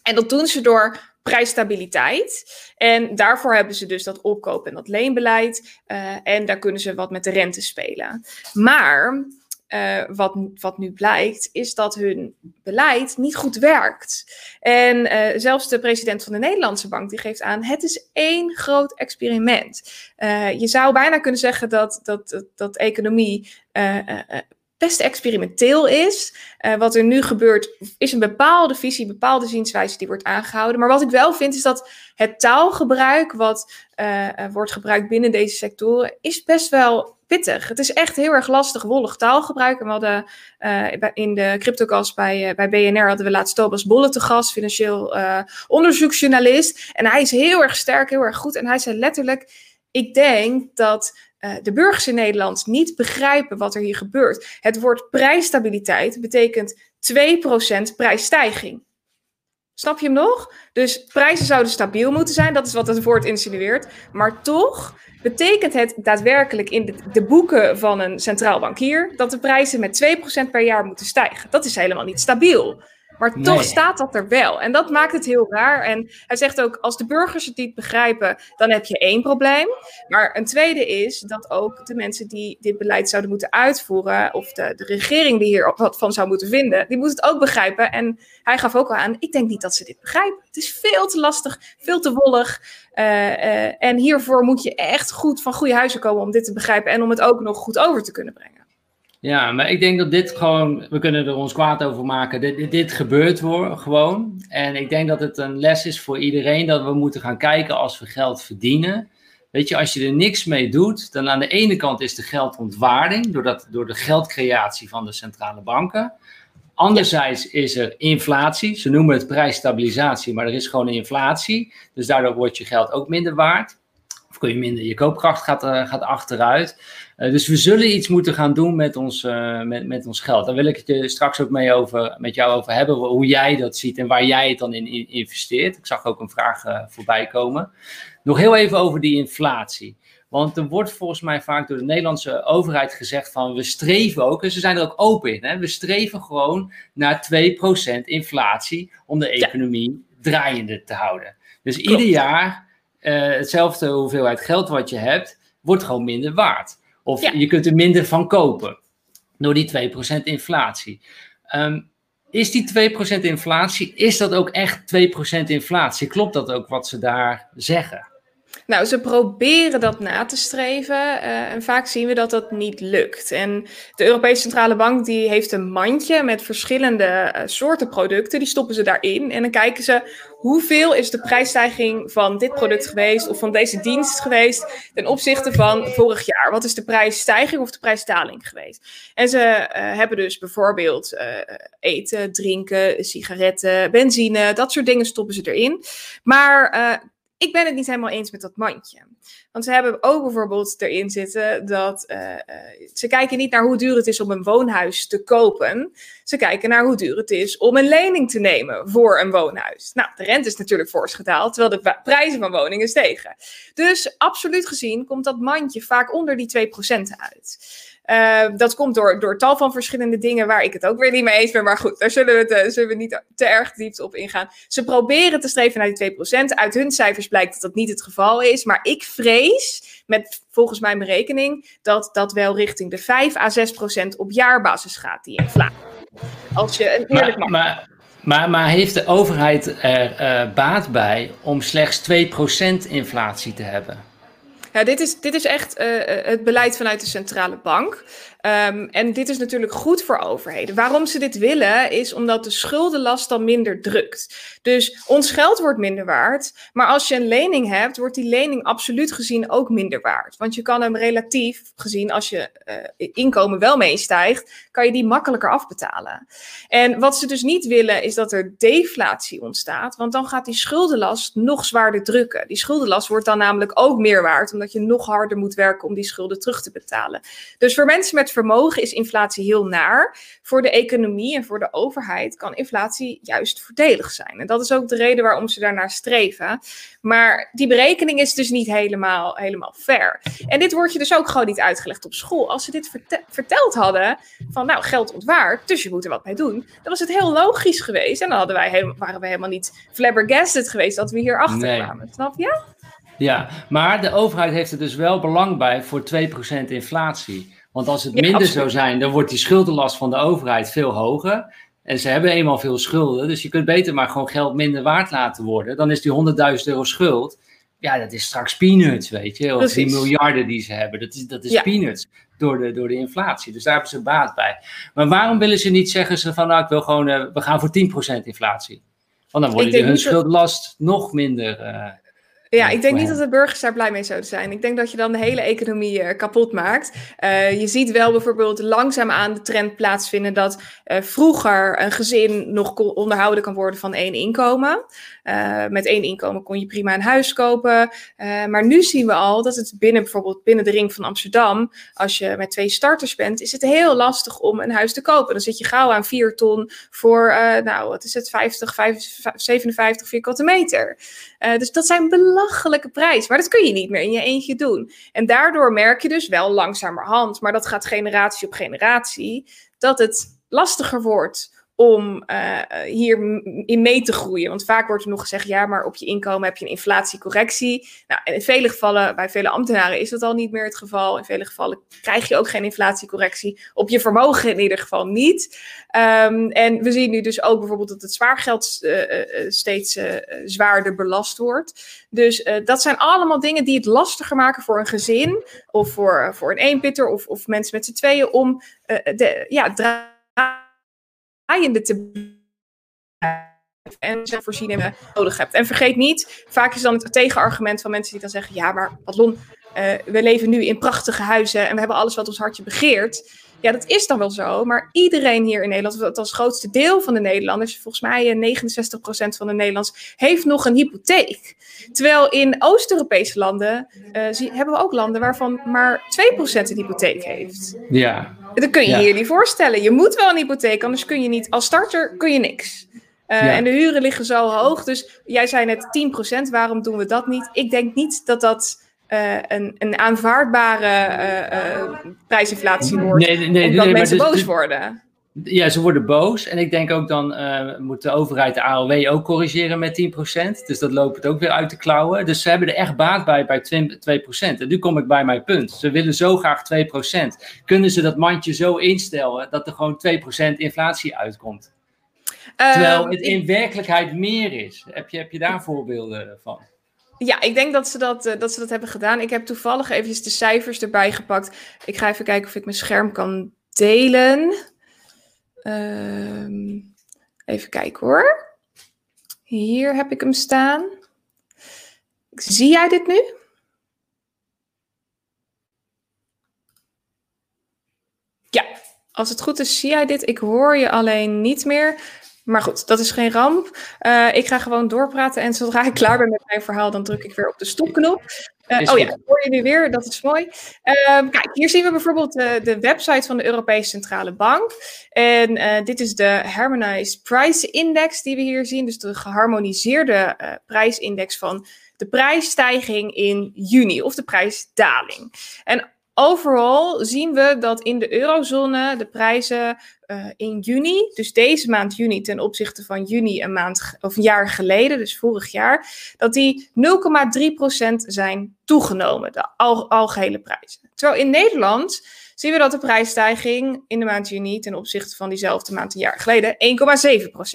En dat doen ze door prijsstabiliteit. En daarvoor hebben ze dus dat opkoop- en dat leenbeleid. Uh, en daar kunnen ze wat met de rente spelen. Maar uh, wat, wat nu blijkt, is dat hun beleid niet goed werkt. En uh, zelfs de president van de Nederlandse Bank die geeft aan: het is één groot experiment. je zou bijna kunnen zeggen dat, dat, dat, dat economie best experimenteel is. Uh, wat er nu gebeurt, is een bepaalde visie, bepaalde zienswijze die wordt aangehouden. Maar wat ik wel vind, is dat het taalgebruik wat uh, wordt gebruikt binnen deze sectoren, is best wel pittig. Het is echt heel erg lastig, wollig taalgebruik. En we hadden uh, in de CryptoCast bij, bij BNR hadden we laatst Thomas Bolle te gast, financieel onderzoeksjournalist. En hij is heel erg sterk, heel erg goed. En hij zei letterlijk, ik denk dat uh, de burgers in Nederland niet begrijpen wat er hier gebeurt. Het woord prijsstabiliteit betekent 2% prijsstijging. Snap je hem nog? Dus prijzen zouden stabiel moeten zijn, dat is wat het woord insinueert. Maar toch betekent het daadwerkelijk in de boeken van een centraal bankier dat de prijzen met 2% per jaar moeten stijgen. Dat is helemaal niet stabiel. Maar toch staat dat er wel. En dat maakt het heel raar. En hij zegt ook, als de burgers het niet begrijpen, dan heb je één probleem. Maar een tweede is dat ook de mensen die dit beleid zouden moeten uitvoeren, of de, de regering die hier wat van zou moeten vinden, die moet het ook begrijpen. En hij gaf ook al aan, ik denk niet dat ze dit begrijpen. Het is veel te lastig, veel te wollig. Uh, uh, en hiervoor moet je echt goed van goede huizen komen om dit te begrijpen en om het ook nog goed over te kunnen brengen. Ja, maar ik denk dat dit gewoon, we kunnen er ons kwaad over maken. Dit, dit, gebeurt gewoon. En ik denk dat het een les is voor iedereen dat we moeten gaan kijken als we geld verdienen. Weet je, als je er niks mee doet, dan aan de ene kant is de geldontwaarding, doordat, door de geldcreatie van de centrale banken. Anderzijds is er inflatie, ze noemen het prijsstabilisatie, maar er is gewoon inflatie. Dus daardoor wordt je geld ook minder waard. Of kun je minder, je koopkracht gaat, uh, gaat achteruit. Uh, dus we zullen iets moeten gaan doen met ons, uh, met, met ons geld. Daar wil ik het je straks ook mee over, met jou over hebben, hoe jij dat ziet en waar jij het dan in, in investeert. Ik zag ook een vraag voorbij komen. Nog heel even over die inflatie. Want er wordt volgens mij vaak door de Nederlandse overheid gezegd van we streven ook, en ze zijn er ook open in, hè, we streven gewoon naar 2% inflatie om de economie ja. draaiende te houden. Dus Klopt. ieder jaar hetzelfde hoeveelheid geld wat je hebt, wordt gewoon minder waard. Of ja. je kunt er minder van kopen door die 2% inflatie. Um, is die 2% inflatie, is dat ook echt 2% inflatie? Klopt dat ook wat ze daar zeggen? Nou, ze proberen dat na te streven uh, en vaak zien we dat dat niet lukt. En de Europese Centrale Bank die heeft een mandje met verschillende uh, soorten producten, die stoppen ze daarin en dan kijken ze hoeveel is de prijsstijging van dit product geweest of van deze dienst geweest ten opzichte van vorig jaar. Wat is de prijsstijging of de prijsdaling geweest? En ze uh, hebben dus bijvoorbeeld eten, drinken, sigaretten, benzine, dat soort dingen stoppen ze erin. Maar ik ben het niet helemaal eens met dat mandje. Want ze hebben ook bijvoorbeeld erin zitten dat uh, uh, ze kijken niet naar hoe duur het is om een woonhuis te kopen. Ze kijken naar hoe duur het is om een lening te nemen voor een woonhuis. Nou, de rente is natuurlijk fors gedaald, terwijl de prijzen van woningen stegen. Dus absoluut gezien komt dat mandje vaak onder die 2% uit. Uh, dat komt door, door tal van verschillende dingen waar ik het ook weer niet mee eens ben. Maar goed, daar zullen we, te, zullen we niet te erg diep op ingaan. Ze proberen te streven naar die 2%. Uit hun cijfers blijkt dat dat niet het geval is. Maar ik vrees, met volgens mijn berekening, dat dat wel richting de 5 à 6% op jaarbasis gaat, die inflatie. Als je een eerlijk maar, maar, maar, maar, heeft de overheid er uh, baat bij om slechts 2% inflatie te hebben? Ja, dit is, dit is echt uh, het beleid vanuit de centrale bank. Um, en dit is natuurlijk goed voor overheden. Waarom ze dit willen, is omdat de schuldenlast dan minder drukt. Dus ons geld wordt minder waard. Maar als je een lening hebt, wordt die lening absoluut gezien ook minder waard. Want je kan hem relatief gezien, als je uh, inkomen wel meestijgt, kan je die makkelijker afbetalen. En wat ze dus niet willen, is dat er deflatie ontstaat. Want dan gaat die schuldenlast nog zwaarder drukken. Die schuldenlast wordt dan namelijk ook meer waard, omdat je nog harder moet werken om die schulden terug te betalen. Dus voor mensen met vermogen is inflatie heel naar. Voor de economie en voor de overheid kan inflatie juist voordelig zijn. En dat is ook de reden waarom ze daarnaar streven. Maar die berekening is dus niet helemaal, helemaal fair. En dit wordt je dus ook gewoon niet uitgelegd op school. Als ze dit verteld hadden, van nou, geld ontwaart, dus je moet er wat mee doen. Dan was het heel logisch geweest. En dan hadden wij waren we helemaal niet flabbergasted geweest dat we hier achter nee. kwamen. Snap je? Ja, maar de overheid heeft er dus wel belang bij voor 2% inflatie. Want als het minder zou zijn, dan wordt die schuldenlast van de overheid veel hoger. En ze hebben eenmaal veel schulden, dus je kunt beter maar gewoon geld minder waard laten worden. Dan is die 100.000 euro schuld, ja, dat is straks peanuts, weet je. Of die miljarden die ze hebben, dat is, dat is peanuts door de, door de inflatie. Dus daar hebben ze baat bij. Maar waarom willen ze niet zeggen ze van, nou, ik wil gewoon, uh, we gaan voor 10% inflatie? Want dan wordt hun schuldenlast nog minder... Uh, ja, ik denk niet dat de burgers daar blij mee zouden zijn. Ik denk dat je dan de hele economie uh, kapot maakt. Uh, je ziet wel bijvoorbeeld langzaamaan de trend plaatsvinden dat uh, vroeger een gezin nog onderhouden kan worden van één inkomen. Met één inkomen kon je prima een huis kopen. maar nu zien we al dat het binnen bijvoorbeeld binnen de ring van Amsterdam, als je met twee starters bent, is het heel lastig om een huis te kopen. Dan zit je gauw aan 4 ton voor, nou wat is het, 50, 55, 57 vierkante meter. dus dat zijn belachelijke prijs. Maar dat kun je niet meer in je eentje doen. En daardoor merk je dus wel langzamerhand, maar dat gaat generatie op generatie, dat het lastiger wordt om uh, hier in mee te groeien. Want vaak wordt er nog gezegd, ja, maar op je inkomen heb je een inflatiecorrectie. Nou, in vele gevallen, bij vele ambtenaren is dat al niet meer het geval. In vele gevallen krijg je ook geen inflatiecorrectie. Op je vermogen in ieder geval niet. Um, en we zien nu dus ook bijvoorbeeld dat het zwaargeld uh, uh, steeds zwaarder belast wordt. Dus dat zijn allemaal dingen die het lastiger maken voor een gezin of voor, voor een eenpitter of, of mensen met z'n tweeën om de, ja, draaiende te en voorzieningen nodig hebt. En vergeet niet, vaak is dan het tegenargument van mensen die dan zeggen: ja, maar Padlon, uh, we leven nu in prachtige huizen en we hebben alles wat ons hartje begeert. Ja, dat is dan wel zo, maar iedereen hier in Nederland, als grootste deel van de Nederlanders, volgens mij 69% van de Nederlanders, heeft nog een hypotheek. Terwijl in Oost-Europese landen uh, hebben we ook landen waarvan maar 2% een hypotheek heeft. Ja. Dat kun je je niet voorstellen. Je moet wel een hypotheek, anders kun je niet, als starter kun je niks. Uh, En de huren liggen zo hoog. Dus jij zei net 10%, waarom doen we dat niet? Ik denk niet dat dat uh, een, een aanvaardbare uh, prijsinflatie wordt. Nee, nee, nee, omdat mensen dus, boos worden. Ja, ze worden boos. En ik denk ook dan moet de overheid de AOW ook corrigeren met 10%. Dus dat loopt het ook weer uit de klauwen. Dus ze hebben er echt baat bij bij 2%. En nu kom ik bij mijn punt. Ze willen zo graag 2%. Kunnen ze dat mandje zo instellen dat er gewoon 2% inflatie uitkomt? Terwijl ehm, het in werkelijkheid meer is. Heb je, heb je daar voorbeelden van? Ja, ik denk dat ze dat, uh, dat ze dat hebben gedaan. Ik heb toevallig eventjes de cijfers erbij gepakt. Ik ga even kijken of ik mijn scherm kan delen. Uh, even kijken hoor. Hier heb ik hem staan. Zie jij dit nu? Ja, als het goed is, zie jij dit. Ik hoor je alleen niet meer. Maar goed, dat is geen ramp. Uh, ik ga gewoon doorpraten en zodra ik klaar ben met mijn verhaal, dan druk ik weer op de stopknop. Uh, oh ja, hoor je nu weer, dat is mooi. Uh, kijk, hier zien we bijvoorbeeld de website van de Europese Centrale Bank. En uh, dit is de Harmonized Price Index die we hier zien. Dus de geharmoniseerde prijsindex van de prijsstijging in juni of de prijsdaling. En Overal zien we dat in de eurozone de prijzen uh, in juni, dus deze maand juni ten opzichte van juni een maand of een jaar geleden, dus vorig jaar, dat die 0,3% zijn toegenomen, de al, algehele prijzen. Terwijl in Nederland zien we dat de prijsstijging in de maand juni ten opzichte van diezelfde maand een jaar geleden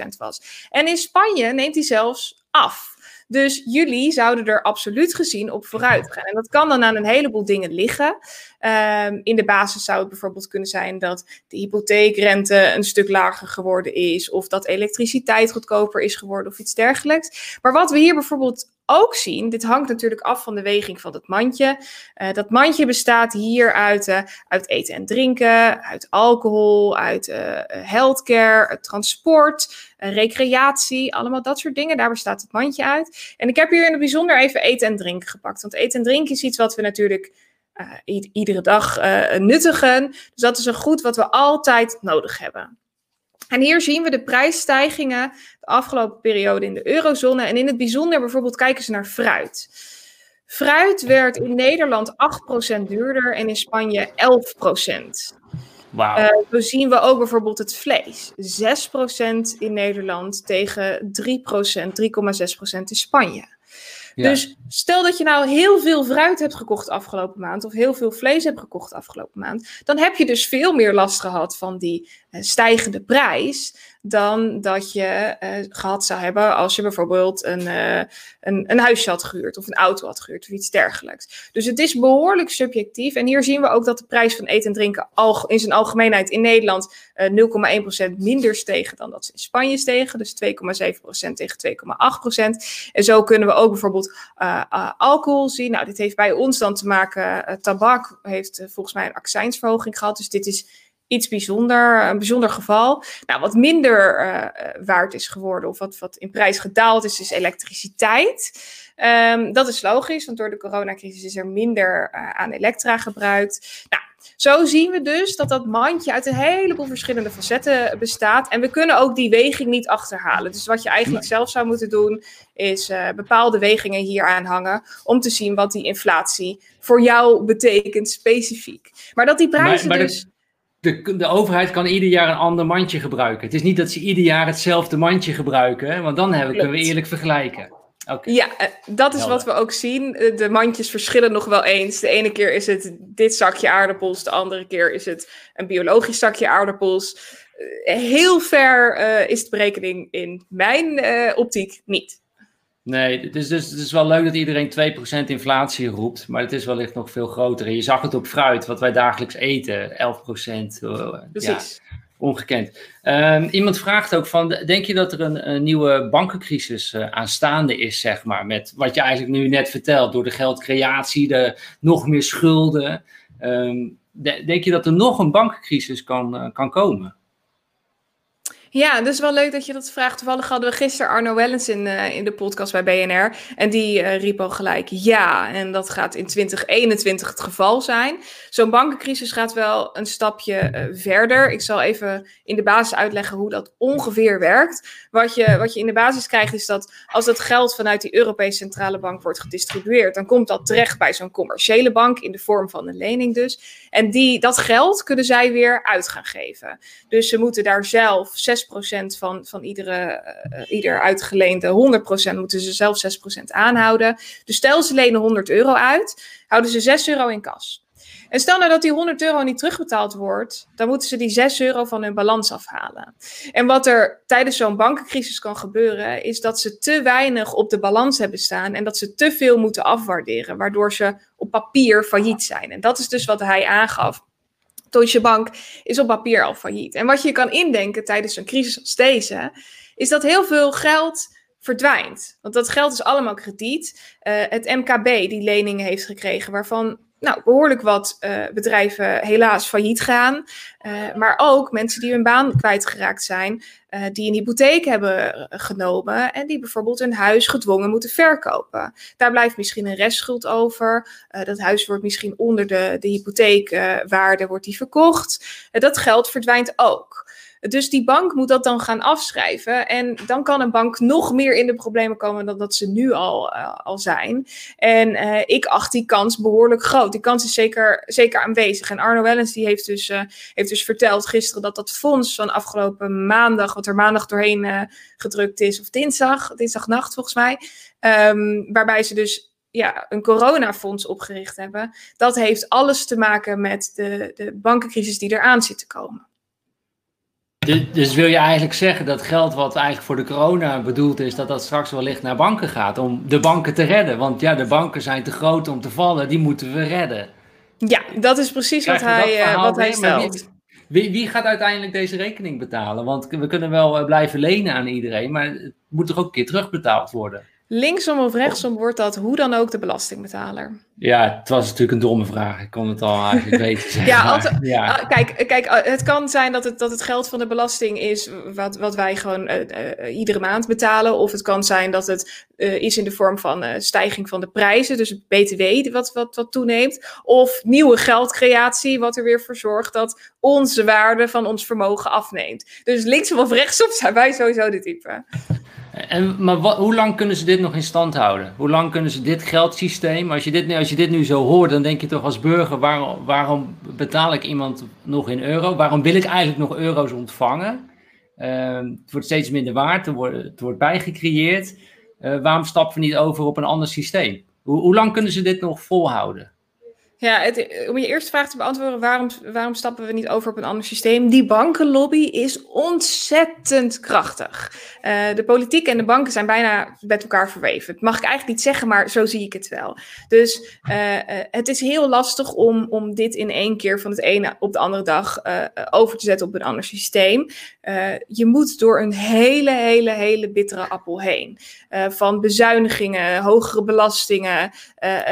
1,7% was. En in Spanje neemt die zelfs af. Dus jullie zouden er absoluut gezien op vooruit gaan. En dat kan dan aan een heleboel dingen liggen. Ehm, in de basis zou het bijvoorbeeld kunnen zijn dat de hypotheekrente een stuk lager geworden is, of dat elektriciteit goedkoper is geworden of iets dergelijks. Maar wat we hier bijvoorbeeld ook zien, dit hangt natuurlijk af van de weging van het mandje. Uh, dat mandje bestaat hier uit, uh, uit eten en drinken, uit alcohol, uit uh, healthcare, transport, recreatie, allemaal dat soort dingen. Daar bestaat het mandje uit. En ik heb hier in het bijzonder even eten en drinken gepakt. Want eten en drinken is iets wat we natuurlijk iedere dag nuttigen. Dus dat is een goed wat we altijd nodig hebben. En hier zien we de prijsstijgingen de afgelopen periode in de eurozone. En in het bijzonder bijvoorbeeld kijken ze naar fruit. Fruit werd in Nederland 8% duurder en in Spanje 11%. Wow. Uh, zo zien we ook bijvoorbeeld het vlees. 6% in Nederland tegen 3%, 3,6% in Spanje. Dus stel dat je nou heel veel fruit hebt gekocht afgelopen maand, of heel veel vlees hebt gekocht afgelopen maand, dan heb je dus veel meer last gehad van die uh, stijgende prijs dan dat je uh, gehad zou hebben als je bijvoorbeeld een, uh, een, een huisje had gehuurd of een auto had gehuurd of iets dergelijks. Dus het is behoorlijk subjectief. En hier zien we ook dat de prijs van eten en drinken al, in zijn algemeenheid in Nederland uh, 0,1% minder stegen dan dat ze in Spanje stegen. Dus 2,7% tegen 2,8%. En zo kunnen we ook bijvoorbeeld alcohol zien. Nou, dit heeft bij ons dan te maken, tabak heeft volgens mij een accijnsverhoging gehad. Dus dit is iets bijzonder, een bijzonder geval. Nou, wat minder uh, waard is geworden of wat, wat in prijs gedaald is, is elektriciteit. Um, dat is logisch, want door de coronacrisis is er minder uh, aan elektra gebruikt. Nou, zo zien we dus dat dat mandje uit een heleboel verschillende facetten bestaat. En we kunnen ook die weging niet achterhalen. Dus wat je eigenlijk zelf zou moeten doen, is uh, bepaalde wegingen hier aanhangen. Om te zien wat die inflatie voor jou betekent specifiek. Maar dat die prijzen maar, maar dus de, de overheid kan ieder jaar een ander mandje gebruiken. Het is niet dat ze ieder jaar hetzelfde mandje gebruiken, want dan hebben, kunnen we eerlijk vergelijken. Okay. Ja, eh, dat is wat we ook zien. Eh, de mandjes verschillen nog wel eens. De ene keer is het dit zakje aardappels, de andere keer is het een biologisch zakje aardappels. Eh, heel ver uh, is de berekening in mijn uh, optiek niet. Nee, dus, dus het is wel leuk dat iedereen 2% inflatie roept, maar het is wellicht nog veel groter. En je zag het op fruit, wat wij dagelijks eten, 11%. Uh, Precies. Ja, ongekend. Um, iemand vraagt ook van, denk je dat er een, een nieuwe bankencrisis uh, aanstaande is, zeg maar, met wat je eigenlijk nu net vertelt, door de geldcreatie, de nog meer schulden. De, denk je dat er nog een bankencrisis kan, uh, kan komen? Ja, dus wel leuk dat je dat vraagt. Toevallig hadden we gisteren Arno Wellens in, uh, in de podcast bij BNR. En die uh, riep al gelijk ja. En dat gaat in 2021 het geval zijn. Zo'n bankencrisis gaat wel een stapje uh, verder. Ik zal even in de basis uitleggen hoe dat ongeveer werkt. Wat je, wat je in de basis krijgt is dat als dat geld vanuit die Europese Centrale Bank wordt gedistribueerd, dan komt dat terecht bij zo'n commerciële bank in de vorm van een lening dus. En die, dat geld kunnen zij weer uit gaan geven. Dus ze moeten daar zelf 6% van, van iedere, uh, ieder uitgeleende 100% moeten ze zelf 6% aanhouden. Dus stel ze lenen 100 euro uit, houden ze 6 euro in kas. En stel nou dat die 100 euro niet terugbetaald wordt, dan moeten ze die 6 euro van hun balans afhalen. En wat er tijdens zo'n bankencrisis kan gebeuren, is dat ze te weinig op de balans hebben staan en dat ze te veel moeten afwaarderen, waardoor ze op papier failliet zijn. En dat is dus wat hij aangaf. Deutsche Bank is op papier al failliet. En wat je kan indenken tijdens een crisis als deze, is dat heel veel geld verdwijnt. Want dat geld is allemaal krediet. Uh, het MKB die leningen heeft gekregen, waarvan nou, behoorlijk wat uh, bedrijven helaas failliet gaan. Uh, maar ook mensen die hun baan kwijtgeraakt zijn, uh, die een hypotheek hebben genomen en die bijvoorbeeld hun huis gedwongen moeten verkopen. Daar blijft misschien een restschuld over. dat huis wordt misschien onder de, de hypotheekwaarde wordt die verkocht. dat geld verdwijnt ook. Dus die bank moet dat dan gaan afschrijven. En dan kan een bank nog meer in de problemen komen dan dat ze nu al, uh, al zijn. En uh, ik acht die kans behoorlijk groot. Die kans is zeker, zeker aanwezig. En Arno Wellens die heeft, dus, uh, heeft dus verteld gisteren dat dat fonds van afgelopen maandag, wat er maandag doorheen gedrukt is, of dinsdag, dinsdagnacht volgens mij, um, waarbij ze dus ja, een coronafonds opgericht hebben. Dat heeft alles te maken met de, de bankencrisis die eraan zit te komen Dus, dus, wil je eigenlijk zeggen dat geld wat eigenlijk voor de corona bedoeld is, dat dat straks wellicht naar banken gaat om de banken te redden? Want ja, de banken zijn te groot om te vallen, die moeten we redden. Ja, dat is precies wat hij, uh, wat hij stelt. Wie, wie, gaat uiteindelijk deze rekening betalen? Want we kunnen wel eh, blijven lenen aan iedereen, maar het moet toch ook een keer terugbetaald worden? Linksom of rechtsom wordt dat hoe dan ook de belastingbetaler. Ja, het was natuurlijk een domme vraag. Ik kon het al eigenlijk (laughs) weten. ja, altijd, ja. Ah, kijk, kijk, ah, het kan zijn dat het, dat het geld van de belasting is wat, wat wij gewoon uh, iedere maand betalen. Of het kan zijn dat het uh, is in de vorm van stijging van de prijzen. Dus BTW wat, wat, wat toeneemt. Of nieuwe geldcreatie, wat er weer voor zorgt dat onze waarde van ons vermogen afneemt. Dus linksom of rechtsom zijn wij sowieso de type. En, maar hoe lang kunnen ze dit nog in stand houden? Hoe lang kunnen ze dit geldsysteem, als je dit, als je dit nu zo hoort, dan denk je toch als burger, waarom, waarom betaal ik iemand nog in euro? Waarom wil ik eigenlijk nog euro's ontvangen? Uh, het wordt steeds minder waard, er wordt, het wordt bijgecreëerd. Uh, waarom stappen we niet over op een ander systeem? Hoe, hoe lang kunnen ze dit nog volhouden? Ja, het, om je eerste vraag te beantwoorden, waarom, waarom stappen we niet over op een ander systeem? Die bankenlobby is ontzettend krachtig. Uh, de politiek en de banken zijn bijna met elkaar verweven. Dat mag ik eigenlijk niet zeggen, maar zo zie ik het wel. Dus uh, het is heel lastig om, om dit in één keer van het ene op de andere dag over te zetten op een ander systeem. je moet door een hele, hele, hele bittere appel heen. van bezuinigingen, hogere belastingen,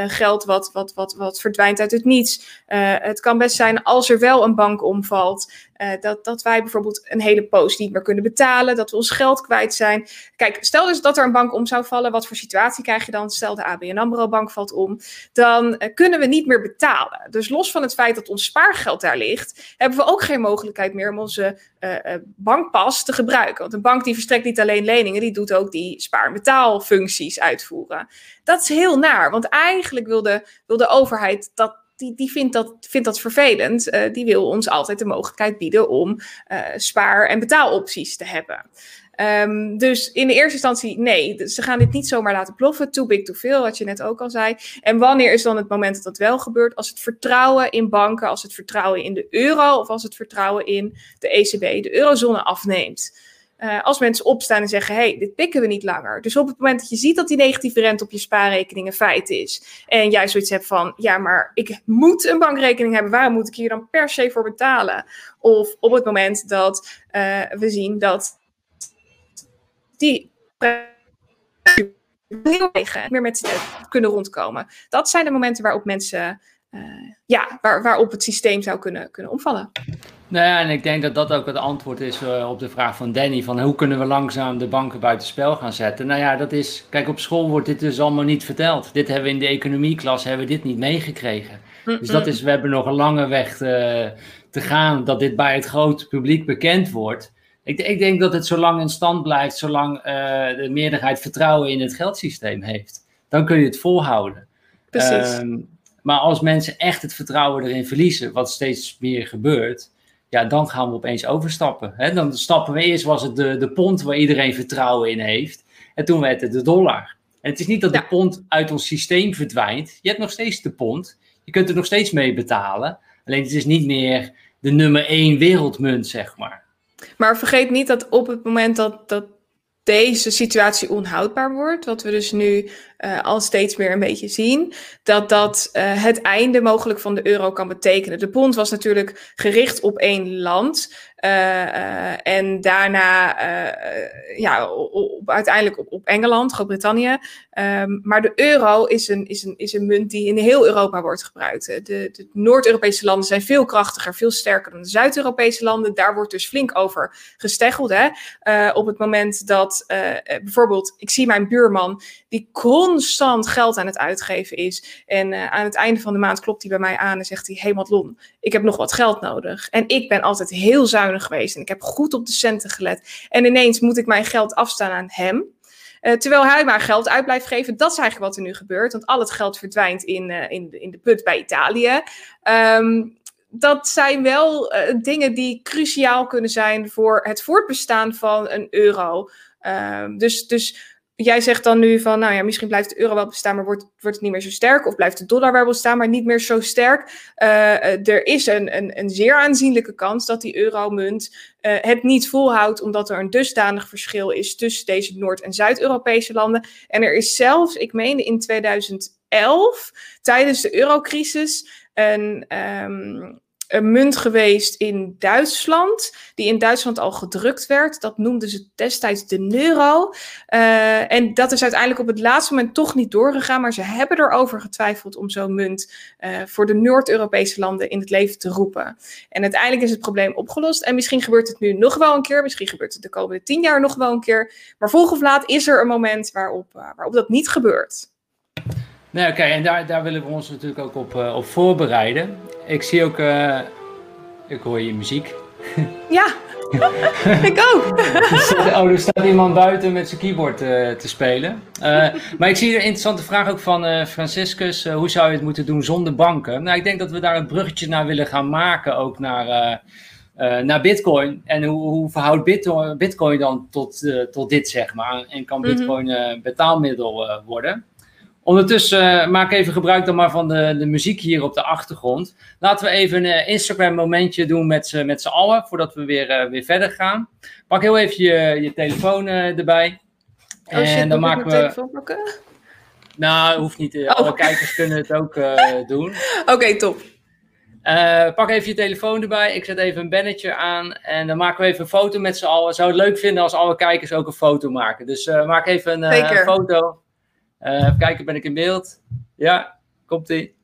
geld wat, wat, wat, wat verdwijnt uit het niets. Uh, het kan best zijn als er wel een bank omvalt, uh, dat, dat wij bijvoorbeeld een hele post niet meer kunnen betalen, dat we ons geld kwijt zijn. Kijk, stel dus dat er een bank om zou vallen, wat voor situatie krijg je dan? Stel de ABN AMRO bank valt om, dan uh, kunnen we niet meer betalen. Dus los van het feit dat ons spaargeld daar ligt, hebben we ook geen mogelijkheid meer om onze bankpas te gebruiken. Want een bank die verstrekt niet alleen leningen, die doet ook die spaar- en betaalfuncties uitvoeren. Dat is heel naar, want eigenlijk wil wil de overheid dat die, die vindt, dat, vindt dat vervelend. Uh, die wil ons altijd de mogelijkheid bieden om uh, spaar- en betaalopties te hebben. Um, dus in de eerste instantie, nee, ze gaan dit niet zomaar laten ploffen. Too big, too veel, wat je net ook al zei. En wanneer is dan het moment dat dat wel gebeurt? Als het vertrouwen in banken, als het vertrouwen in de euro of als het vertrouwen in de ECB, de eurozone afneemt. Uh, als mensen opstaan en zeggen: hey, dit pikken we niet langer. Dus op het moment dat je ziet dat die negatieve rente op je spaarrekening een feit is. En jij zoiets hebt van: ja, maar ik moet een bankrekening hebben. Waarom moet ik hier dan per se voor betalen? Of op het moment dat uh, we zien dat die meer met kunnen rondkomen. Dat zijn de momenten waarop mensen, uh, ja, waar, waarop het systeem zou kunnen, kunnen omvallen. Nou ja, en ik denk dat dat ook het antwoord is uh, op de vraag van Danny: van hoe kunnen we langzaam de banken buitenspel gaan zetten? Nou ja, dat is, kijk, op school wordt dit dus allemaal niet verteld. Dit hebben we in de economieklas hebben we dit niet meegekregen. Dus dat is, we hebben nog een lange weg te, te gaan dat dit bij het grote publiek bekend wordt. Ik, ik, denk dat het zo lang in stand blijft, zolang uh, de meerderheid vertrouwen in het geldsysteem heeft. Dan kun je het volhouden. Precies. Um, maar als mensen echt het vertrouwen erin verliezen, wat steeds meer gebeurt, ja, dan gaan we opeens overstappen. Hè? Dan stappen we eerst, was het de, de pond waar iedereen vertrouwen in heeft. En toen werd het de dollar. En het is niet dat de pond uit ons systeem verdwijnt. Je hebt nog steeds de pond. Je kunt er nog steeds mee betalen. Alleen het is niet meer de nummer één wereldmunt, zeg maar. Maar vergeet niet dat op het moment dat, dat deze situatie onhoudbaar wordt, wat we dus nu uh, al steeds meer een beetje zien, dat dat uh, het einde mogelijk van de euro kan betekenen. De pond was natuurlijk gericht op één land. Uh, en daarna, ja, op, uiteindelijk op, op Engeland, Groot-Brittannië. Um, maar de euro is een, is, een, is een munt die in heel Europa wordt gebruikt. De, de Noord-Europese landen zijn veel krachtiger, veel sterker dan de Zuid-Europese landen. Daar wordt dus flink over gesteggeld. Hè? op het moment dat bijvoorbeeld, ik zie mijn buurman, die constant geld aan het uitgeven is. En aan het einde van de maand klopt hij bij mij aan en zegt hij: Hey Madelon, ik heb nog wat geld nodig. En ik ben altijd heel zuinig geweest en ik heb goed op de centen gelet. En ineens moet ik mijn geld afstaan aan hem. Uh, terwijl hij maar geld uit blijft geven. Dat is eigenlijk wat er nu gebeurt. Want al het geld verdwijnt in, uh, in, in de put bij Italië. Um, dat zijn wel uh, dingen die cruciaal kunnen zijn voor het voortbestaan van een euro. Um, dus, dus jij zegt dan nu van, nou ja, misschien blijft de euro wel bestaan, maar wordt, wordt het niet meer zo sterk? Of blijft de dollar wel bestaan, maar niet meer zo sterk? Uh, er is een, een, een zeer aanzienlijke kans dat die euromunt uh, het niet volhoudt, omdat er een dusdanig verschil is tussen deze Noord- en Zuid-Europese landen. En er is zelfs, ik meende in 2011, tijdens de eurocrisis, een, um, een munt geweest in Duitsland, die in Duitsland al gedrukt werd. Dat noemden ze destijds de euro. Uh, en dat is uiteindelijk op het laatste moment toch niet doorgegaan, maar ze hebben erover getwijfeld om zo'n munt uh, voor de Noord-Europese landen in het leven te roepen. En uiteindelijk is het probleem opgelost. En misschien gebeurt het nu nog wel een keer, misschien gebeurt het de komende tien jaar nog wel een keer. Maar vroeg of laat is er een moment waarop, uh, waarop dat niet gebeurt. Nee, oké, en daar, daar willen we ons natuurlijk ook op, uh, op voorbereiden. Ik zie ook, uh, ik hoor je muziek. (laughs) Ja, ik ook. (laughs) oh, er staat iemand buiten met zijn keyboard uh, te spelen. maar ik zie een interessante vraag ook van Franciscus. hoe zou je het moeten doen zonder banken? Nou, ik denk dat we daar een bruggetje naar willen gaan maken, ook naar... naar Bitcoin. En hoe, hoe verhoudt Bitcoin, Bitcoin dan tot, tot dit, zeg maar? En kan mhm. Bitcoin betaalmiddel worden? Ondertussen uh, maak even gebruik dan maar van de, de muziek hier op de achtergrond. Laten we even een uh, Instagram momentje doen met, uh, met z'n allen, voordat we weer, weer verder gaan. Pak heel even je, je telefoon erbij. Oh, shit, en dan maken we. telefoon pakken? Nou, hoeft niet. Oh. Alle kijkers kunnen het ook (laughs) doen. Oké, okay, top. pak even je telefoon erbij. Ik zet even een bannetje aan. En dan maken we even een foto met z'n allen. Zou het leuk vinden als alle kijkers ook een foto maken. Dus maak even een, een foto. Uh, even kijken, ben ik in beeld? Ja, komt-ie.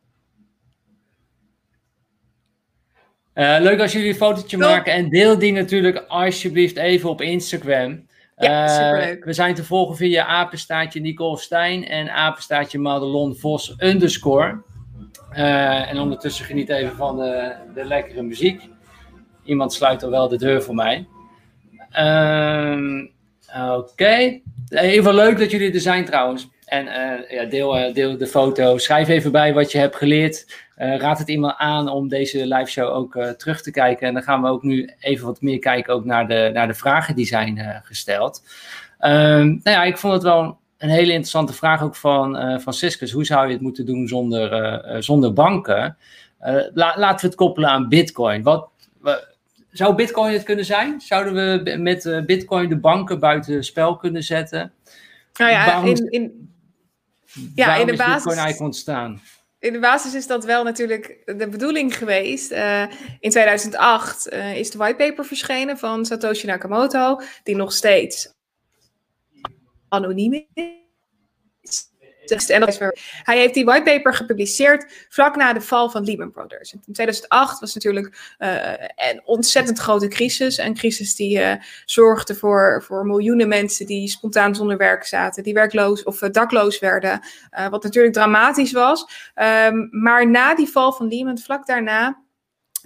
Uh, leuk als jullie een fotootje Top. maken en deel die natuurlijk alsjeblieft even op Instagram. Ja, uh, superleuk. We zijn te volgen via apenstaatje Nicole Stijn en apenstaatje Madelon Vos underscore. Uh, en ondertussen geniet even van de, de, lekkere muziek. Iemand sluit al wel de deur voor mij. Oké. Okay. Even leuk dat jullie er zijn trouwens. En uh, ja, deel, uh, deel de foto. Schrijf even bij wat je hebt geleerd. Uh, raad het iemand aan om deze live show ook terug te kijken. En dan gaan we ook nu even wat meer kijken ook naar de, naar de vragen die zijn gesteld. Um, nou ja, ik vond het wel een hele interessante vraag ook van Franciscus. Hoe zou je het moeten doen zonder, zonder banken? La, laten we het koppelen aan Bitcoin. Wat, zou Bitcoin het kunnen zijn? Zouden we met Bitcoin de banken buiten spel kunnen zetten? Nou ja, in, in, ja, in de basis. Bitcoin eigenlijk ontstaan? In de basis is dat wel natuurlijk de bedoeling geweest. Uh, in 2008 uh, is de whitepaper verschenen van Satoshi Nakamoto, die nog steeds anoniem hij heeft die whitepaper gepubliceerd vlak na de val van Lehman Brothers. In 2008 was natuurlijk uh, een ontzettend grote crisis. Een crisis die uh, zorgde voor, voor miljoenen mensen die spontaan zonder werk zaten, die werkloos of uh, dakloos werden. wat natuurlijk dramatisch was. Um, maar na die val van Lehman, vlak daarna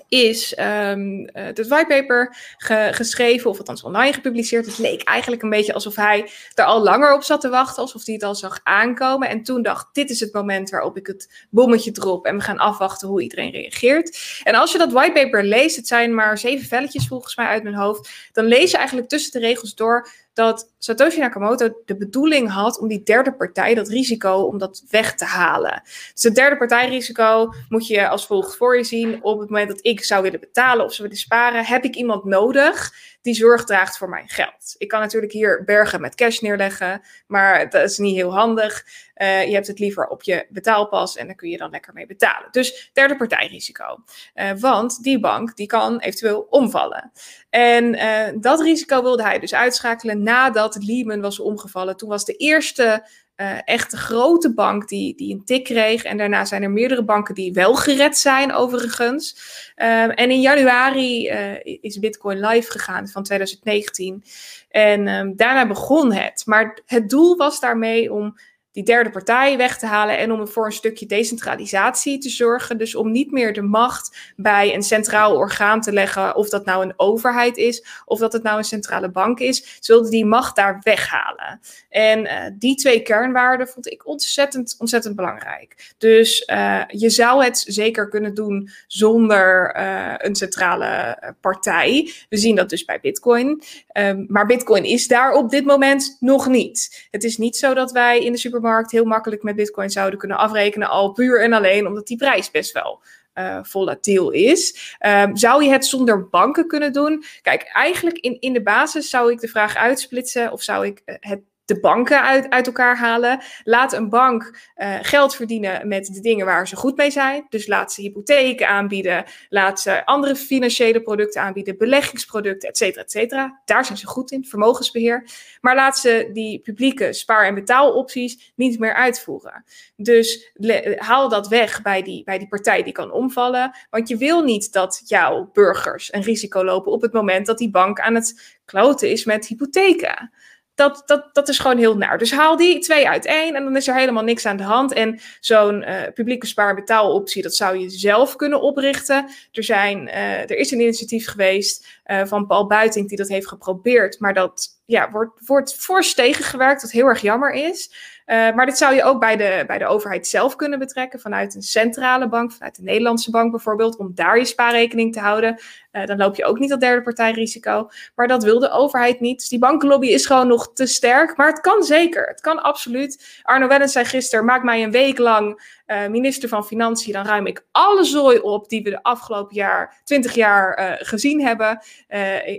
is um, het whitepaper ge geschreven, of althans online gepubliceerd. Het leek eigenlijk een beetje alsof hij er al langer op zat te wachten, alsof hij het al zag aankomen. En toen dacht, dit is het moment waarop ik het bommetje drop en we gaan afwachten hoe iedereen reageert. En als je dat whitepaper leest, het zijn maar zeven velletjes volgens mij uit mijn hoofd, dan lees je eigenlijk tussen de regels door dat Satoshi Nakamoto de bedoeling had om die derde partij, dat risico, om dat weg te halen. Dus het derde partijrisico moet je als volgt voor je zien. Op het moment dat ik zou willen betalen of zou willen sparen, heb ik iemand nodig die zorg draagt voor mijn geld. Ik kan natuurlijk hier bergen met cash neerleggen, maar dat is niet heel handig. Uh, je hebt het liever op je betaalpas en daar kun je dan lekker mee betalen. Dus derde partijrisico. Uh, want die bank die kan eventueel omvallen. En uh, dat risico wilde hij dus uitschakelen nadat Lehman was omgevallen. Toen was de eerste uh, echt een grote bank die, die een tik kreeg. En daarna zijn er meerdere banken die wel gered zijn, overigens. Um, en in januari uh, is Bitcoin live gegaan van 2019. En um, daarna begon het. Maar het doel was daarmee om die derde partij weg te halen en om voor een stukje decentralisatie te zorgen. Dus om niet meer de macht bij een centraal orgaan te leggen, of dat nou een overheid is of dat het nou een centrale bank is. Ze wilden die macht daar weghalen. En uh, die twee kernwaarden vond ik ontzettend, ontzettend belangrijk. Dus uh, je zou het zeker kunnen doen zonder uh, een centrale partij. We zien dat dus bij Bitcoin. Um, maar Bitcoin is daar op dit moment nog niet. Het is niet zo dat wij in de supermarkt heel makkelijk met Bitcoin zouden kunnen afrekenen, al puur en alleen omdat die prijs best wel uh, volatiel is. Um, zou je het zonder banken kunnen doen? Kijk, eigenlijk in, in de basis zou ik de vraag uitsplitsen of zou ik het de banken uit, uit elkaar halen. Laat een bank uh, geld verdienen met de dingen waar ze goed mee zijn. Dus laat ze hypotheken aanbieden. Laat ze andere financiële producten aanbieden. Beleggingsproducten, et cetera, et cetera. Daar zijn ze goed in, vermogensbeheer. Maar laat ze die publieke spaar- en betaalopties niet meer uitvoeren. Dus haal dat weg bij die, bij die partij die kan omvallen. Want je wil niet dat jouw burgers een risico lopen op het moment dat die bank aan het kloten is met hypotheken dat, dat, dat is gewoon heel naar. Dus haal die twee uit één en dan is er helemaal niks aan de hand. En zo'n uh, publieke spaar- betaaloptie, dat zou je zelf kunnen oprichten. Er, zijn, uh, er is een initiatief geweest uh, van Paul Buiting die dat heeft geprobeerd. Maar dat ja, wordt, wordt fors tegengewerkt, wat heel erg jammer is. Uh, maar dit zou je ook bij de, bij de overheid zelf kunnen betrekken, vanuit een centrale bank, vanuit de Nederlandse bank bijvoorbeeld, om daar je spaarrekening te houden. Uh, dan loop je ook niet dat derde partijrisico. Maar dat wil de overheid niet. Dus die bankenlobby is gewoon nog te sterk. Maar het kan zeker. Het kan absoluut. Arno Wellens zei gisteren: maak mij een week lang uh, minister van Financiën. Dan ruim ik alle zooi op die we de afgelopen jaar, 20 jaar gezien hebben.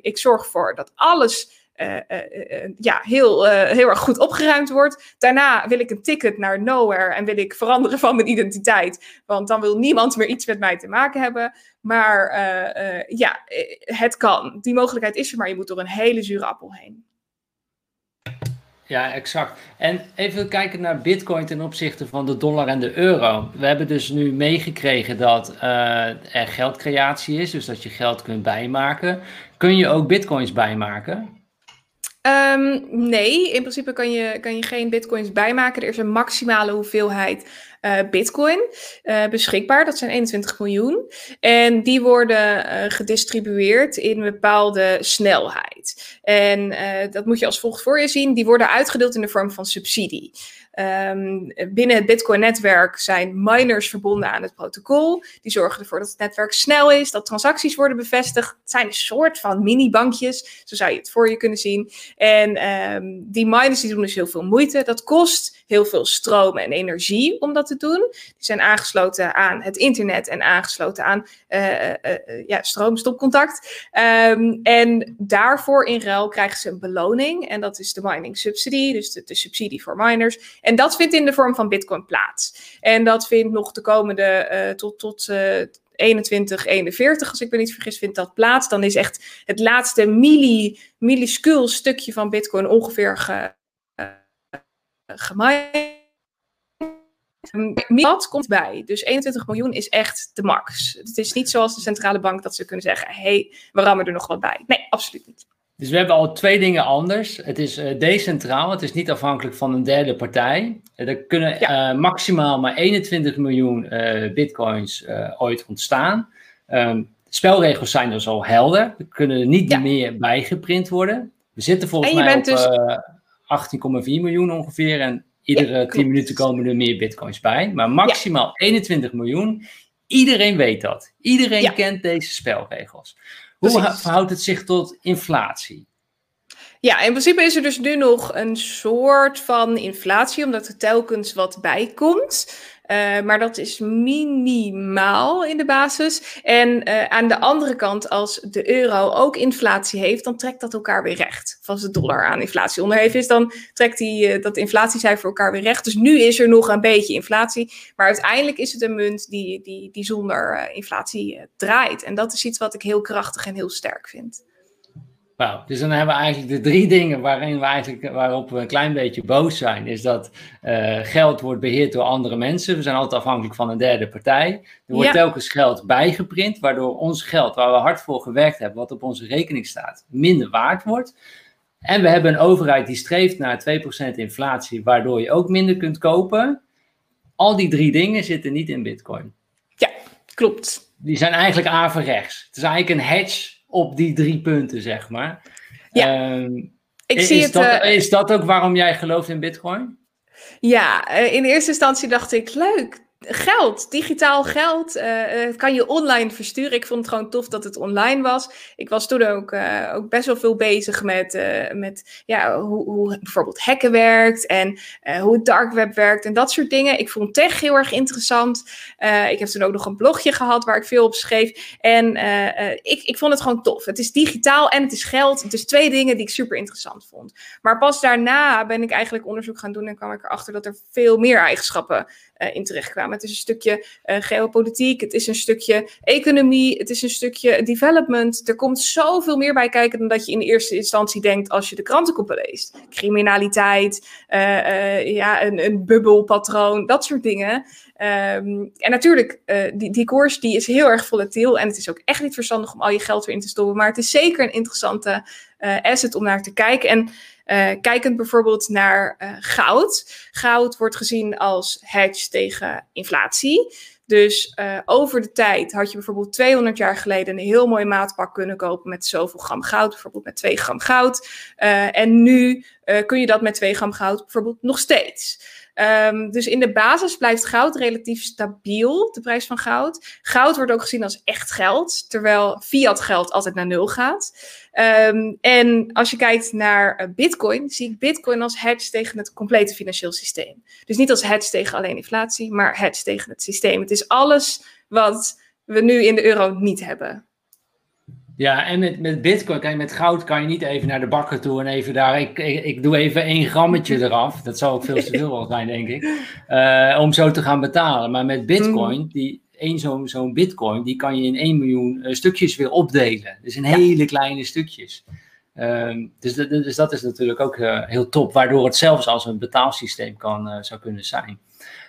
Ik, zorg ervoor dat alles ja, heel, heel erg goed opgeruimd wordt. Daarna wil ik een ticket naar nowhere en wil ik veranderen van mijn identiteit. Want dan wil niemand meer iets met mij te maken hebben. Maar ja, het kan. Die mogelijkheid is er, maar je moet door een hele zure appel heen. Ja, exact. En even kijken naar Bitcoin ten opzichte van de dollar en de euro. We hebben dus nu meegekregen dat uh, er geldcreatie is, dus dat je geld kunt bijmaken. Kun je ook Bitcoins bijmaken? Um, nee, in principe kan je, kan je geen bitcoins bijmaken. Er is een maximale hoeveelheid uh, bitcoin uh, beschikbaar. Dat zijn 21 miljoen. En die worden uh, gedistribueerd in een bepaalde snelheid. En dat moet je als volgt voor je zien. Die worden uitgedeeld in de vorm van subsidie. Um, binnen het Bitcoin-netwerk zijn miners verbonden aan het protocol. Die zorgen ervoor dat het netwerk snel is, dat transacties worden bevestigd. Het zijn een soort van mini-bankjes, zo zou je het voor je kunnen zien. En um, die miners die doen dus heel veel moeite. Dat kost heel veel stroom en energie om dat te doen. Die zijn aangesloten aan het internet en aangesloten aan uh, uh, uh, ja, stroomstopcontact. Um, en daarvoor in ruil krijgen ze een beloning. En dat is de mining subsidy, dus de subsidie voor miners. En dat vindt in de vorm van Bitcoin plaats. En dat vindt nog de komende uh, tot, tot uh, 21, 41, als ik me niet vergis, vindt dat plaats. Dan is echt het laatste milli, milliscuul stukje van Bitcoin ongeveer ge, gemined. Dat komt bij. Dus 21 miljoen is echt de max. Het is niet zoals de centrale bank dat ze kunnen zeggen: hé, hey, we rammen er nog wat bij. Nee, absoluut niet. Dus we hebben al twee dingen anders. Het is uh, decentraal, het is niet afhankelijk van een derde partij. Uh, er kunnen ja. uh, maximaal maar 21 miljoen bitcoins ooit ontstaan. Um, de spelregels zijn dus al helder. Er kunnen niet ja. meer bijgeprint worden. We zitten volgens mij op dus... 18,4 miljoen ongeveer. En iedere ja, 10 minuten komen er meer bitcoins bij. Maar maximaal 21 miljoen. Iedereen weet dat. Iedereen kent deze spelregels. Hoe Precies. verhoudt het zich tot inflatie? Ja, in principe is er dus nu nog een soort van inflatie, omdat er telkens wat bij komt. Uh, maar dat is minimaal in de basis. En uh, aan de andere kant, als de euro ook inflatie heeft, dan trekt dat elkaar weer recht. Als de dollar aan inflatie onderhevig is, dan trekt die, uh, dat inflatiecijfer elkaar weer recht. Dus nu is er nog een beetje inflatie. Maar uiteindelijk is het een munt die, die, die zonder inflatie draait. En dat is iets wat ik heel krachtig en heel sterk vind. Wauw, dus dan hebben we eigenlijk de drie dingen waarin we eigenlijk, waarop we een klein beetje boos zijn. Is dat uh, geld wordt beheerd door andere mensen. We zijn altijd afhankelijk van een derde partij. Er wordt ja. telkens geld bijgeprint, waardoor ons geld, waar we hard voor gewerkt hebben, wat op onze rekening staat, minder waard wordt. En we hebben een overheid die streeft naar 2% inflatie, waardoor je ook minder kunt kopen. Al die drie dingen zitten niet in Bitcoin. Ja, klopt. Die zijn eigenlijk averechts. Het is eigenlijk een hedge op die drie punten, zeg maar. Ja. Ehm, Ik is, zie het. dat, eh, is dat ook waarom jij gelooft in Bitcoin? Ja, eh, in eerste instantie dacht ik, leuk, geld, digitaal geld. eh, eh, kan je online versturen. Ik vond het gewoon tof dat het online was. Ik was toen ook, eh, ook best wel veel bezig met, met ja, hoe, hoe bijvoorbeeld hacken werkt en hoe het dark web werkt en dat soort dingen. Ik vond tech heel erg interessant. Ik heb toen ook nog een blogje gehad waar ik veel op schreef. En ik, ik vond het gewoon tof. Het is digitaal en het is geld. Het is twee dingen die ik super interessant vond. Maar pas daarna ben ik eigenlijk onderzoek gaan doen en kwam ik erachter dat er veel meer eigenschappen in terechtkwamen. Het is een stukje eh, geopolitiek, het is een stukje economie, het is een stukje development. Er komt zoveel meer bij kijken dan dat je in eerste instantie denkt als je de krantenkoppen leest. Criminaliteit, eh, eh, ja, een, een bubbelpatroon, dat soort dingen. Ehm, en natuurlijk, eh, die, die koers die is heel erg volatiel en het is ook echt niet verstandig om al je geld erin te stoppen. Maar het is zeker een interessante eh, asset om naar te kijken. En uh, kijkend bijvoorbeeld naar uh, goud. Goud wordt gezien als hedge tegen inflatie. Dus uh, over de tijd had je bijvoorbeeld 200 jaar geleden een heel mooi maatpak kunnen kopen met zoveel gram goud, bijvoorbeeld met 2 gram goud. en nu kun je dat met 2 gram goud bijvoorbeeld nog steeds. Um, dus in de basis blijft goud relatief stabiel, de prijs van goud. Goud wordt ook gezien als echt geld, terwijl fiat geld altijd naar nul gaat. Um, en als je kijkt naar uh, Bitcoin, zie ik Bitcoin als hedge tegen het complete financieel systeem. Dus niet als hedge tegen alleen inflatie, maar hedge tegen het systeem. Het is alles wat we nu in de euro niet hebben. Ja, en met, met bitcoin, kijk, met goud kan je niet even naar de bakker toe en even daar, ik, ik, ik doe even één grammetje (laughs) eraf. Dat zou ook veel te veel zijn, denk ik. Uh, (laughs) om zo te gaan betalen. Maar met bitcoin, mm. die, één zo'n zo'n bitcoin, die kan je in 1 miljoen uh, stukjes weer opdelen. Dus in ja. hele kleine stukjes. Uh, dus, dus, dat is natuurlijk ook uh, heel top, waardoor het zelfs als een betaalsysteem kan, zou kunnen zijn.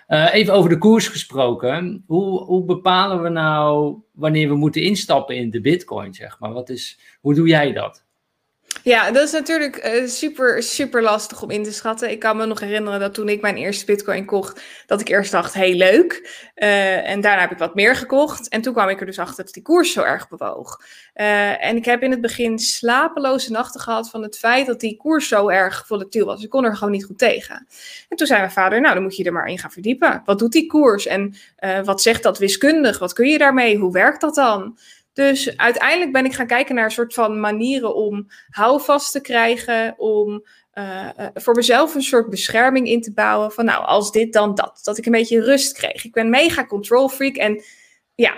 Uh, even over de koers gesproken. Hoe, hoe, bepalen we nou wanneer we moeten instappen in de bitcoin, zeg maar? Wat is, hoe doe jij dat? Ja, dat is natuurlijk uh, super, super lastig om in te schatten. Ik kan me nog herinneren dat toen ik mijn eerste bitcoin kocht, dat ik eerst dacht, hey leuk. Uh, en daarna heb ik wat meer gekocht. En toen kwam ik er dus achter dat die koers zo erg bewoog. Uh, en ik heb in het begin slapeloze nachten gehad van het feit dat die koers zo erg volatiel was. Ik kon er gewoon niet goed tegen. En toen zei mijn vader, nou dan moet je er maar in gaan verdiepen. Wat doet die koers? En wat zegt dat wiskundig? Wat kun je daarmee? Hoe werkt dat dan? Dus uiteindelijk ben ik gaan kijken naar een soort van manieren om houvast te krijgen, om uh, uh, voor mezelf een soort bescherming in te bouwen van nou, als dit dan dat. Dat ik een beetje rust kreeg. Ik ben mega control freak en ja,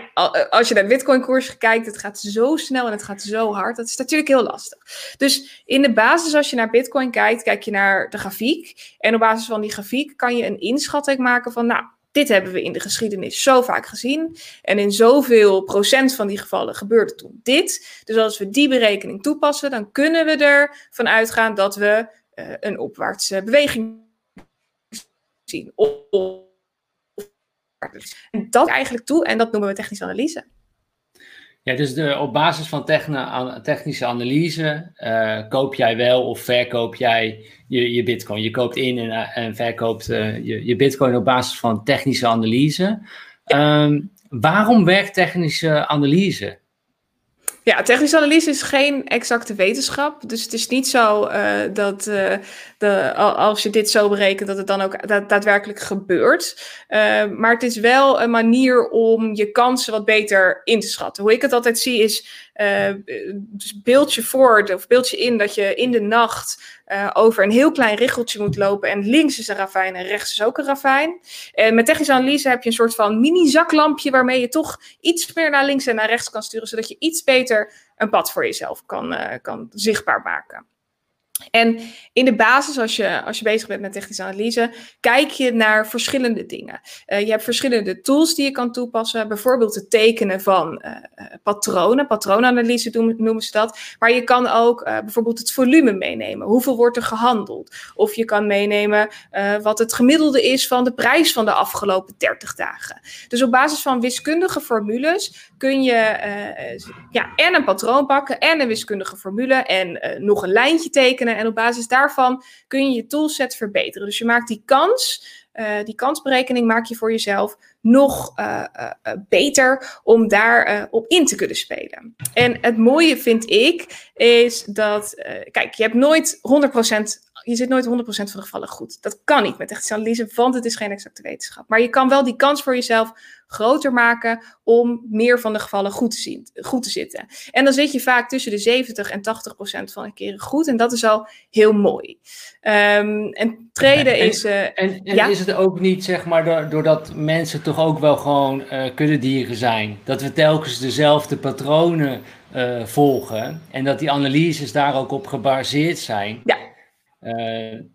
als je naar Bitcoin koers kijkt, het gaat zo snel en het gaat zo hard. Dat is natuurlijk heel lastig. Dus in de basis, als je naar Bitcoin kijkt, kijk je naar de grafiek. En op basis van die grafiek kan je een inschatting maken van nou, dit hebben we in de geschiedenis zo vaak gezien. En in zoveel procent van die gevallen gebeurde toen dit. Dus als we die berekening toepassen, dan kunnen we ervan uitgaan dat we uh, een opwaartse beweging zien. En dat eigenlijk toe en dat noemen we technische analyse. Ja, dus de, op basis van technische analyse uh, koop jij wel of verkoop jij je, je bitcoin. Je koopt in en, en verkoopt uh, je, je bitcoin op basis van technische analyse. Um, waarom werkt technische analyse? Ja, technische analyse is geen exacte wetenschap. Dus het is niet zo dat als je dit zo berekent, dat het dan ook da daadwerkelijk gebeurt. Uh, maar het is wel een manier om je kansen wat beter in te schatten. Hoe ik het altijd zie is, dus beeld je voor, of beeld je in dat je in de nacht uh, over een heel klein richeltje moet lopen. En links is een ravijn en rechts is ook een ravijn. En met technische analyse heb je een soort van mini-zaklampje waarmee je toch iets meer naar links en naar rechts kan sturen, zodat je iets beter een pad voor jezelf kan, uh, kan zichtbaar maken. En in de basis, als je, als je bezig bent met technische analyse, kijk je naar verschillende dingen. Uh, je hebt verschillende tools die je kan toepassen. Bijvoorbeeld het tekenen van uh, patronen. Patroonanalyse noemen ze dat. Maar je kan ook bijvoorbeeld het volume meenemen. Hoeveel wordt er gehandeld? Of je kan meenemen wat het gemiddelde is van de prijs van de afgelopen 30 dagen. Dus op basis van wiskundige formules kun je ja, en een patroon pakken en een wiskundige formule en nog een lijntje tekenen. En op basis daarvan kun je je toolset verbeteren. Dus je maakt die kans, uh, die kansberekening maak je voor jezelf nog beter om daar op in te kunnen spelen. En het mooie vind ik is dat, kijk, je hebt nooit 100% je zit nooit 100% van de gevallen goed. Dat kan niet met echt analyse, want het is geen exacte wetenschap. Maar je kan wel die kans voor jezelf groter maken om meer van de gevallen goed te, zien, goed te zitten. En dan zit je vaak tussen de 70 en 80% van de keren goed. En dat is al heel mooi. Um, en treden is. Uh, en, en ja? is het ook niet, zeg maar, doordat mensen toch ook wel gewoon uh, kuddedieren zijn, dat we telkens dezelfde patronen uh, volgen en dat die analyses daar ook op gebaseerd zijn? Ja.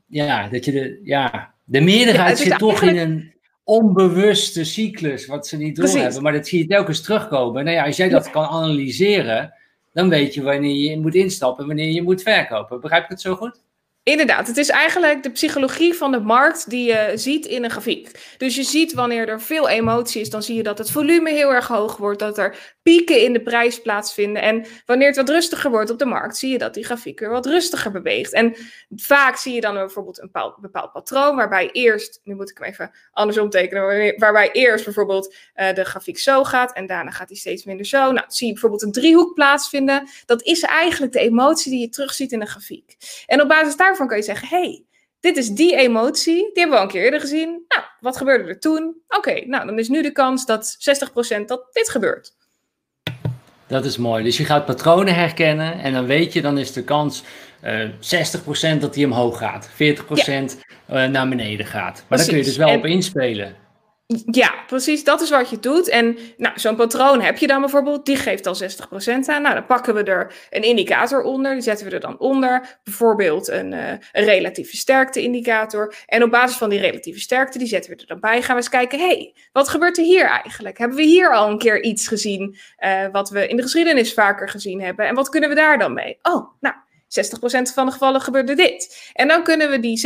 Ja, dat je de, ja, de meerderheid zit toch in een onbewuste cyclus, wat ze niet hebben, Maar dat zie je telkens terugkomen. Nou ja, als jij dat kan analyseren, dan weet je wanneer je moet instappen en wanneer je moet verkopen. Begrijp ik het zo goed? Inderdaad, het is eigenlijk de psychologie van de markt die je ziet in een grafiek. Dus je ziet wanneer er veel emotie is, dan zie je dat het volume heel erg hoog wordt, dat er pieken in de prijs plaatsvinden. En wanneer het wat rustiger wordt op de markt, zie je dat die grafiek weer wat rustiger beweegt. En vaak zie je dan bijvoorbeeld een bepaald, patroon, waarbij eerst, nu moet ik hem even andersom tekenen, waarbij eerst bijvoorbeeld uh, de grafiek zo gaat en daarna gaat hij steeds minder zo. Nou, zie je bijvoorbeeld een driehoek plaatsvinden. Dat is eigenlijk de emotie die je terugziet in de grafiek. En op basis daarvan kan je zeggen, hey, dit is die emotie, die hebben we al een keer eerder gezien. Nou, wat gebeurde er toen? Oké, nou, dan is nu de kans dat 60% dat dit gebeurt. Dat is mooi. Dus je gaat patronen herkennen en dan weet je, dan is de kans uh, eh, 60% dat die omhoog gaat, 40% ja. uh, naar beneden gaat. Maar daar kun je dus wel op inspelen. Ja, precies. Dat is wat je doet. En nou, zo'n patroon heb je dan bijvoorbeeld. Die geeft al 60% aan. Nou, dan pakken we er een indicator onder. Die zetten we er dan onder. Bijvoorbeeld een, uh, een relatieve sterkte indicator. En op basis van die relatieve sterkte, die zetten we er dan bij. Gaan we eens kijken, hey, wat gebeurt er hier eigenlijk? Hebben we hier al een keer iets gezien uh, wat we in de geschiedenis vaker gezien hebben? En wat kunnen we daar dan mee? Oh, nou, 60% van de gevallen gebeurde dit. En dan kunnen we die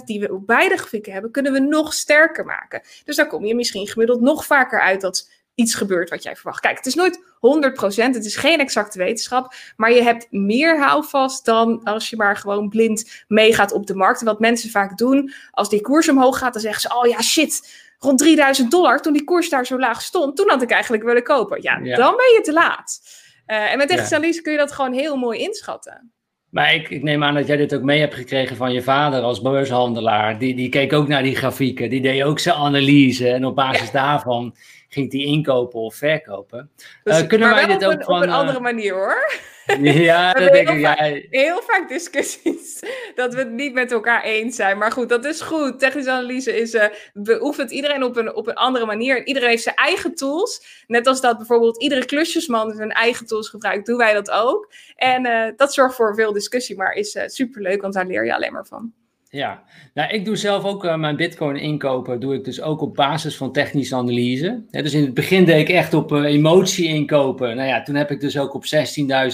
60% die we op beide gevikken hebben, kunnen we nog sterker maken. Dus dan kom je misschien gemiddeld nog vaker uit dat iets gebeurt wat jij verwacht. Kijk, het is nooit 100%, het is geen exacte wetenschap, maar je hebt meer houvast dan als je maar gewoon blind meegaat op de markt. En wat mensen vaak doen, als die koers omhoog gaat, dan zeggen ze, oh ja, shit, rond 3000 dollar, toen die koers daar zo laag stond, toen had ik eigenlijk willen kopen. Ja, dan ben je te laat. Uh, en met technische kun je dat gewoon heel mooi inschatten. Maar ik, ik, neem aan dat jij dit ook mee hebt gekregen van je vader als beurshandelaar. Die, die keek ook naar die grafieken, die deed ook zijn analyse. En op basis daarvan ging die inkopen of verkopen. Dus, uh, kunnen wij dit ook een, van, op een andere manier hoor. (laughs) Ja, dat denk ik. Ja. Heel vaak discussies dat we het niet met elkaar eens zijn. Maar goed, dat is goed. Technische analyse is, uh, beoefent iedereen op een, op een andere manier. Iedereen heeft zijn eigen tools. Net als dat bijvoorbeeld iedere klusjesman zijn eigen tools gebruikt, doen wij dat ook. En uh, dat zorgt voor veel discussie, maar is uh, superleuk, want daar leer je alleen maar van. Ja, nou ik doe zelf ook uh, mijn bitcoin inkopen, doe ik dus ook op basis van technische analyse. dus in het begin deed ik echt op uh, emotie inkopen. Nou ja, toen heb ik dus ook op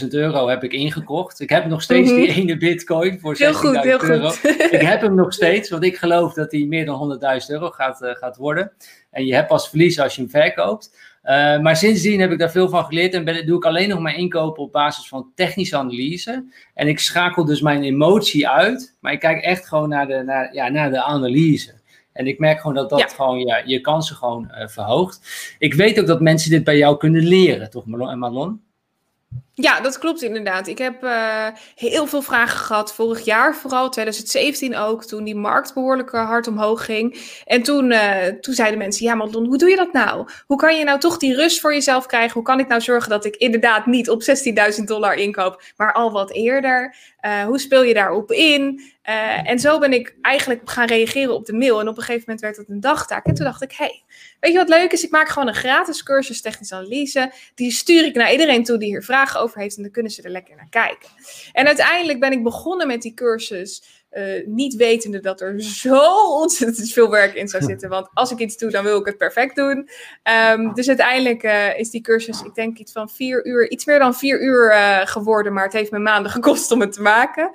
16.000 euro heb ik ingekocht. Ik heb nog steeds die mhm. ene bitcoin voor 16.000 euro. Goed. (laughs) ik heb hem nog steeds, want ik geloof dat hij meer dan 100.000 euro gaat, uh, gaat worden. En je hebt pas verlies als je hem verkoopt. Uh, maar sindsdien heb ik daar veel van geleerd en ben, doe ik alleen nog mijn inkopen op basis van technische analyse. En ik schakel dus mijn emotie uit, maar ik kijk echt gewoon naar de, naar, ja, naar de analyse. En ik merk gewoon dat dat gewoon ja, je kansen gewoon uh, verhoogt. Ik weet ook dat mensen dit bij jou kunnen leren, toch Marlon? Ja, dat klopt inderdaad. Ik heb uh, heel veel vragen gehad vorig jaar, vooral 2017 ook, toen die markt behoorlijk uh, hard omhoog ging. En toen, uh, toen zeiden mensen, ja Madelon, hoe doe je dat nou? Hoe kan je nou toch die rust voor jezelf krijgen? Hoe kan ik nou zorgen dat ik inderdaad niet op 16.000 dollar inkoop, maar al wat eerder? hoe speel je daarop in? en zo ben ik eigenlijk gaan reageren op de mail. En op een gegeven moment werd het een dagtaak. En toen dacht ik, hey, weet je wat leuk is? Ik maak gewoon een gratis cursus technische analyse. Die stuur ik naar iedereen toe die hier vragen over heeft. En dan kunnen ze er lekker naar kijken. En uiteindelijk ben ik begonnen met die cursus. Uh, niet wetende dat er zo ontzettend veel werk in zou zitten. Want als ik iets doe, dan wil ik het perfect doen. Um, dus uiteindelijk uh, is die cursus, ik denk iets van vier uur, iets meer dan vier uur uh, geworden. Maar het heeft me maanden (laughs) gekost om het te maken.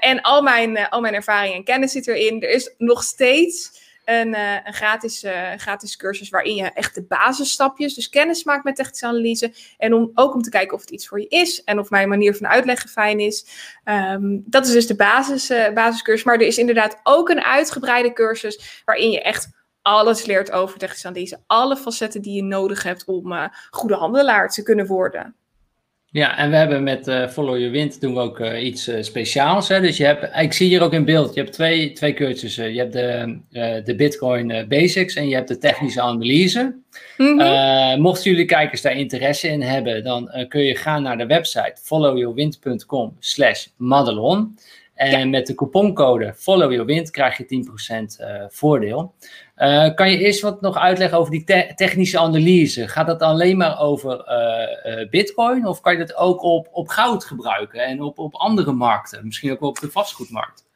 en al mijn, al mijn ervaring en kennis zit erin. Er is nog steeds een, een gratis, gratis cursus waarin je echt de basisstapjes, dus kennis maakt met technische analyse. En om, ook om te kijken of het iets voor je is en of mijn manier van uitleggen fijn is. Ehm, dat is dus de basis, basiscursus. Maar er is inderdaad ook een uitgebreide cursus waarin je echt alles leert over technische analyse. Alle facetten die je nodig hebt om goede handelaar te kunnen worden. Ja, en we hebben met uh, Follow Your Wind doen we ook uh, iets speciaals. Hè? Dus je hebt, ik zie hier ook in beeld, je hebt twee, twee cursussen. Je hebt de, de Bitcoin Basics en je hebt de technische analyse. Mm -hmm. mochten jullie kijkers daar interesse in hebben, dan kun je gaan naar de website followyourwind.com slash Madelon. En met de couponcode Follow Your Wind krijg je 10% voordeel. Uh, kan je eerst wat nog uitleggen over die te technische analyse? Gaat dat alleen maar over uh, uh, Bitcoin of kan je dat ook op, op goud gebruiken en op, op andere markten, misschien ook op de vastgoedmarkt?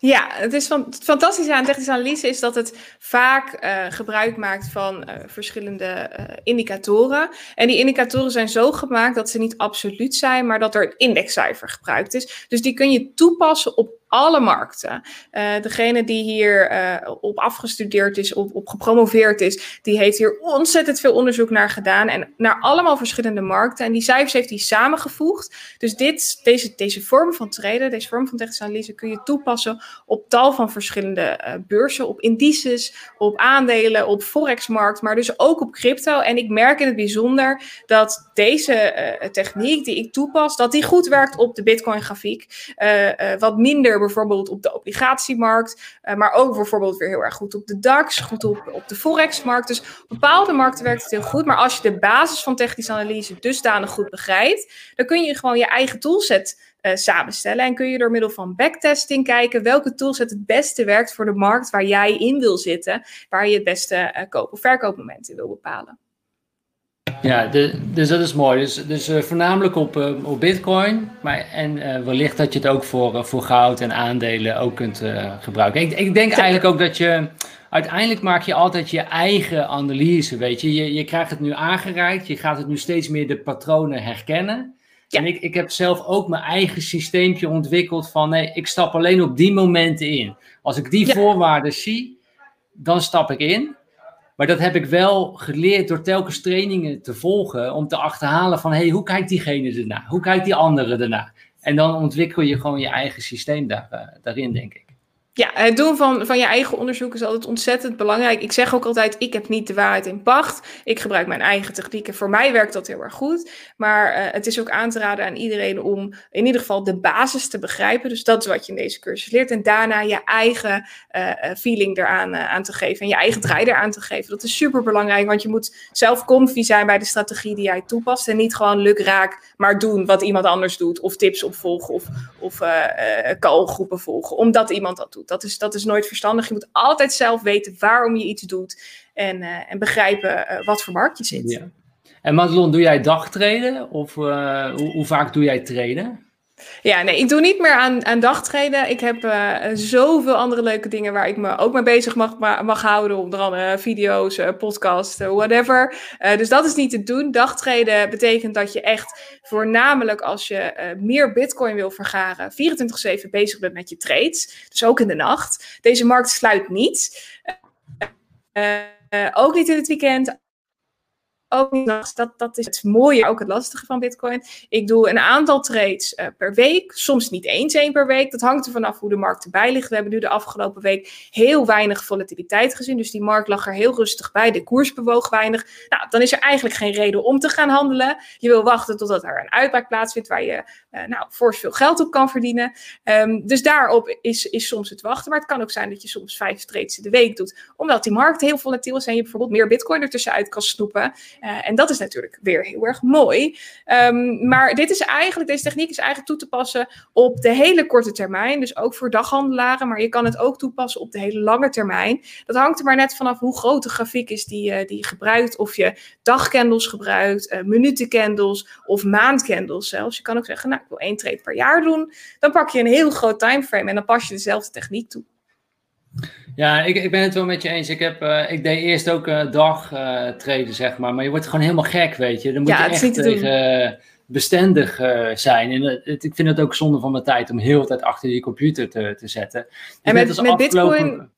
Ja, het, is van, het fantastische aan technische analyse is dat het vaak gebruik maakt van verschillende indicatoren. En die indicatoren zijn zo gemaakt dat ze niet absoluut zijn, maar dat er een indexcijfer gebruikt is. Dus die kun je toepassen op alle markten. Uh, degene die hier uh, op afgestudeerd is, op, op gepromoveerd is, die heeft hier ontzettend veel onderzoek naar gedaan en naar allemaal verschillende markten. En die cijfers heeft hij samengevoegd. Dus dit, deze, deze vorm van traden, deze vorm van technische analyse kun je toepassen op tal van verschillende uh, beurzen, op indices, op aandelen, op forexmarkt, maar dus ook op crypto. En ik merk in het bijzonder dat deze techniek die ik toepas, dat die goed werkt op de Bitcoin grafiek. wat minder bijvoorbeeld op de obligatiemarkt, uh, maar ook bijvoorbeeld weer heel erg goed op de DAX, goed op, op de Forex-markt. Dus op bepaalde markten werkt het heel goed, maar als je de basis van technische analyse dusdanig goed begrijpt, dan kun je gewoon je eigen toolset uh, samenstellen en kun je door middel van backtesting kijken welke toolset het beste werkt voor de markt waar jij in wil zitten, waar je het beste uh, koop- of verkoopmoment in wil bepalen. Ja, de, dus dat is mooi. Dus, dus uh, voornamelijk op, uh, op Bitcoin. Maar, en uh, wellicht dat je het ook voor, voor goud en aandelen ook kunt gebruiken. Ik, ik denk eigenlijk ook dat je. Uiteindelijk maak je altijd je eigen analyse. Weet je? je, je krijgt het nu aangereikt. Je gaat het nu steeds meer de patronen herkennen. Ja. En ik, ik heb zelf ook mijn eigen systeempje ontwikkeld van nee, ik stap alleen op die momenten in. Als ik die ja. voorwaarden zie, dan stap ik in. Maar dat heb ik wel geleerd door telkens trainingen te volgen. Om te achterhalen van, hey, hoe kijkt diegene ernaar? Hoe kijkt die andere ernaar? En dan ontwikkel je gewoon je eigen systeem daar, uh, daarin, denk ik. Ja, het doen van, van je eigen onderzoek is altijd ontzettend belangrijk. Ik zeg ook altijd, ik heb niet de waarheid in pacht. Ik gebruik mijn eigen technieken. Voor mij werkt dat heel erg goed. Maar uh, het is ook aan te raden aan iedereen om in ieder geval de basis te begrijpen. Dus dat is wat je in deze cursus leert. En daarna je eigen uh, feeling eraan uh, aan te geven. En je eigen draai eraan te geven. Dat is super belangrijk, want je moet zelf comfy zijn bij de strategie die jij toepast. En niet gewoon lukraak maar doen wat iemand anders doet. Of tips opvolgen of, of callgroepen volgen. Omdat iemand dat doet. Dat is, dat is nooit verstandig. Je moet altijd zelf weten waarom je iets doet en, uh, en begrijpen uh, wat voor markt je zit. Ja. En Madelon, doe jij dagtreden of uh, hoe, hoe, vaak doe jij trainen? Ja, nee, ik doe niet meer aan, aan dagtreden. Ik heb uh, zoveel andere leuke dingen waar ik me ook mee bezig mag, mag houden. Onder andere video's, uh, podcasts, uh, whatever. dus dat is niet te doen. Dagtreden betekent dat je echt voornamelijk als je meer bitcoin wil vergaren, 24-7 bezig bent met je trades. Dus ook in de nacht. Deze markt sluit niet. ook niet in het weekend, ook niet dat, dat is het mooie, ook het lastige van Bitcoin. Ik doe een aantal trades uh, per week, soms niet eens één per week. Dat hangt er vanaf hoe de markt erbij ligt. We hebben nu de afgelopen week heel weinig volatiliteit gezien. Dus die markt lag er heel rustig bij. De koers bewoog weinig. Nou, dan is er eigenlijk geen reden om te gaan handelen. Je wil wachten totdat er een uitbraak plaatsvindt waar je uh, nou, fors veel geld op kan verdienen. Um, dus daarop is, is soms het wachten. Maar het kan ook zijn dat je soms vijf trades in de week doet, omdat die markt heel volatiel is en je bijvoorbeeld meer Bitcoin ertussenuit kan snoepen. Uh, en dat is natuurlijk weer heel erg mooi. Um, maar dit is eigenlijk, deze techniek is eigenlijk toe te passen op de hele korte termijn. Dus ook voor daghandelaren. Maar je kan het ook toepassen op de hele lange termijn. Dat hangt er maar net vanaf hoe groot de grafiek is die, uh, die je gebruikt. Of je dagcandles gebruikt, uh, minutencandles of maandcandles zelfs. Je kan ook zeggen, nou ik wil één trade per jaar doen. Dan pak je een heel groot timeframe en dan pas je dezelfde techniek toe. Ja, ik, ik ben het wel met je eens. Ik, heb, uh, ik deed eerst ook uh, dag uh, treden, zeg maar. Maar je wordt gewoon helemaal gek, weet je. Dan moet ja, je echt tegen bestendig zijn. En het, ik vind het ook zonde van mijn tijd om heel de tijd achter die computer te, te zetten. Dus en met, met Bitcoin...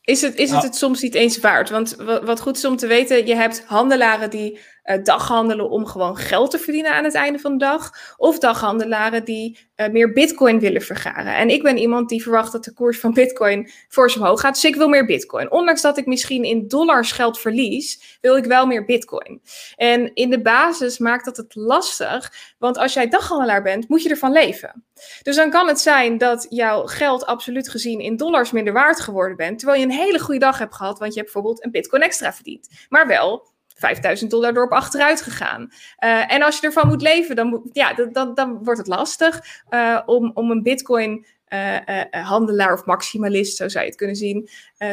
is het, is het het soms niet eens waard? Want wat, wat goed is om te weten, je hebt handelaren die uh, daghandelen om gewoon geld te verdienen aan het einde van de dag. Of daghandelaren die uh, meer bitcoin willen vergaren. En ik ben iemand die verwacht dat de koers van bitcoin fors omhoog gaat. Dus ik wil meer bitcoin. Ondanks dat ik misschien in dollars geld verlies, wil ik wel meer bitcoin. En in de basis maakt dat het lastig. Want als jij daghandelaar bent, moet je ervan leven. Dus dan kan het zijn dat jouw geld absoluut gezien in dollars minder waard geworden bent. Terwijl je een hele goede dag hebt gehad, want je hebt bijvoorbeeld een bitcoin extra verdiend. Maar wel 5000 dollar door op achteruit gegaan. Uh, en als je ervan moet leven, dan, ja, dan, dan wordt het lastig uh, om, om een bitcoin uh, handelaar of maximalist, zo zou je het kunnen zien,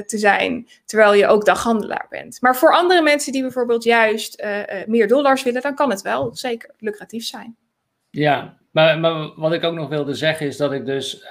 te zijn. Terwijl je ook daghandelaar bent. Maar voor andere mensen die bijvoorbeeld juist meer dollars willen, dan kan het wel zeker lucratief zijn. Ja, maar, maar, wat ik ook nog wilde zeggen is dat ik dus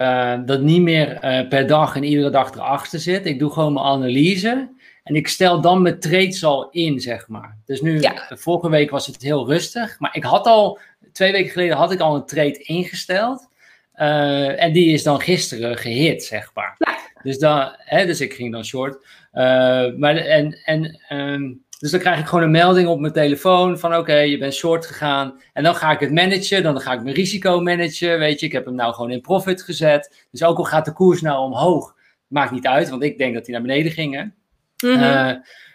dat niet meer per dag en iedere dag erachter zit. Ik doe gewoon mijn analyse. En ik stel dan mijn trades al in, zeg maar. Dus nu, vorige week was het heel rustig. Maar ik had al, twee weken geleden had ik al een trade ingesteld. Uh, en die is dan gisteren gehit, zeg maar. Dus, dan, hè, dus ik ging dan short. Uh, maar en, en, um, dus dan krijg ik gewoon een melding op mijn telefoon van oké, je bent short gegaan. En dan ga ik het managen, dan ga ik mijn risico managen. Weet je, ik heb hem nou gewoon in profit gezet. Dus ook al gaat de koers nou omhoog, maakt niet uit, want ik denk dat hij naar beneden ging. Mhm. Eh,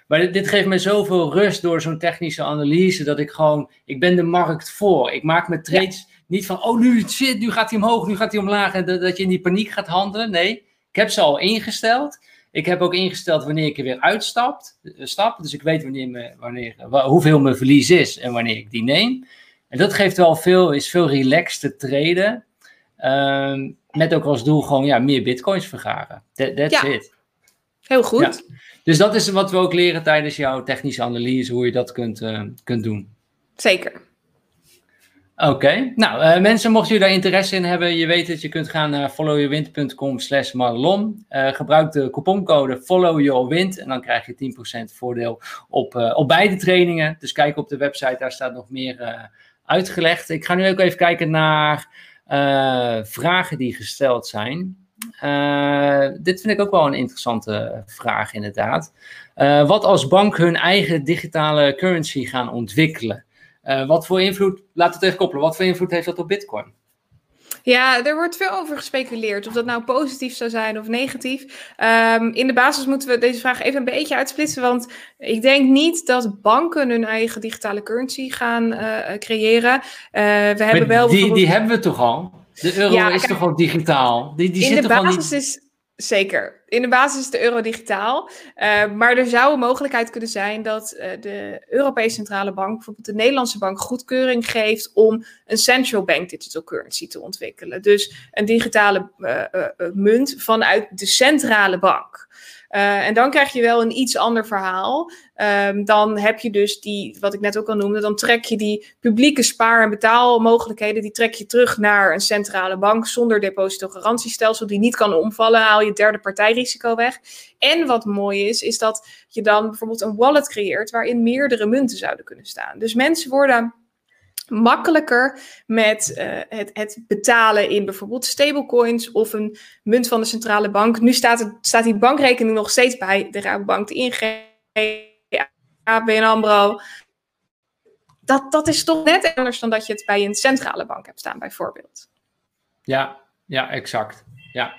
maar dit, geeft me zoveel rust door zo'n technische analyse, dat ik gewoon, ik ben de markt voor. Ik maak mijn trades niet van, oh nu zit, nu gaat hij omhoog, nu gaat hij omlaag, en dat, dat je in die paniek gaat handelen. Nee, ik heb ze al ingesteld. Ik heb ook ingesteld wanneer ik er weer uitstap. Eh, stap, dus ik weet wanneer me, wanneer, hoeveel mijn verlies is en wanneer ik die neem. En dat geeft wel veel, is veel relaxed te treden. Um, met ook als doel gewoon ja, meer bitcoins vergaren. That, that's it. Heel goed. Dus dat is wat we ook leren tijdens jouw technische analyse, hoe je dat kunt, uh, kunt doen. Zeker. Oké, nou uh, mensen, mochten jullie daar interesse in hebben, je weet dat je kunt gaan naar followyourwind.com slash Madelon. Uh, gebruik de couponcode followyourwind en dan krijg je 10% voordeel op, op beide trainingen. Dus kijk op de website, daar staat nog meer uitgelegd. Ik ga nu ook even kijken naar vragen die gesteld zijn. Uh, dit vind ik ook wel een interessante vraag, inderdaad. Uh, wat als bank hun eigen digitale currency gaan ontwikkelen? Uh, wat voor invloed, laat het even koppelen, wat voor invloed heeft dat op Bitcoin? Ja, er wordt veel over gespeculeerd. Of dat nou positief zou zijn of negatief. Um, in de basis moeten we deze vraag even een beetje uitsplitsen. Want ik denk niet dat banken hun eigen digitale currency gaan creëren. we hebben wel die, die hebben we toch al? De euro is toch al digitaal? Die, die in de basis is zeker. In de basis is de euro digitaal. Uh, maar er zou een mogelijkheid kunnen zijn dat uh, de Europese Centrale Bank, bijvoorbeeld de Nederlandse bank, goedkeuring geeft om een central bank digital currency te ontwikkelen. Dus een digitale uh, munt vanuit de centrale bank. En dan krijg je wel een iets ander verhaal. Um, dan heb je dus die, wat ik net ook al noemde, dan trek je die publieke spaar- en betaalmogelijkheden, die trek je terug naar een centrale bank zonder depositogarantiestelsel die niet kan omvallen, haal je derde partijrisico weg. En wat mooi is, is dat je dan bijvoorbeeld een wallet creëert waarin meerdere munten zouden kunnen staan. Dus mensen worden makkelijker met uh, het, het, betalen in bijvoorbeeld stablecoins of een munt van de centrale bank. Nu staat, staat die bankrekening nog steeds bij de Rabobank, de ING, ABN AMRO. Dat, dat is toch net anders dan dat je het bij een centrale bank hebt staan, bijvoorbeeld. Ja, ja, exact. Ja.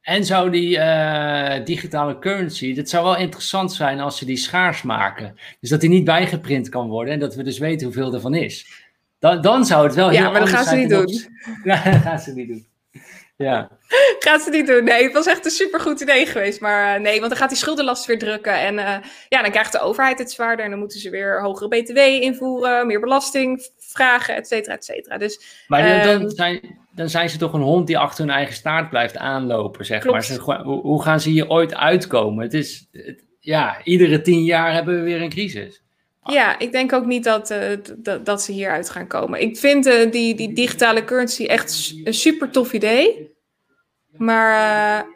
En zou die uh, digitale currency, dat zou wel interessant zijn als ze die schaars maken. Dus dat die niet bijgeprint kan worden en dat we dus weten hoeveel ervan is. Dan, dan zou het wel heel Ja, maar dat gaan ze niet doen. (laughs) Ja, dat gaan ze niet doen. Ja. (laughs) Gaat ze niet doen. Nee, het was echt een supergoed idee geweest. Maar uh, nee, want dan gaat die schuldenlast weer drukken. En uh, ja, dan krijgt de overheid het zwaarder. En dan moeten ze weer hogere BTW invoeren, meer belasting vragen, et cetera, et cetera. Dus, maar dan, um, zijn, dan zijn ze toch een hond die achter hun eigen staart blijft aanlopen, zeg klopt. maar. Ze, hoe gaan ze hier ooit uitkomen? Het is, het, ja, iedere tien jaar hebben we weer een crisis. Ja, ik denk ook niet dat, uh, dat, dat ze hieruit gaan komen. Ik vind uh, die, die digitale currency echt een super tof idee. Maar uh,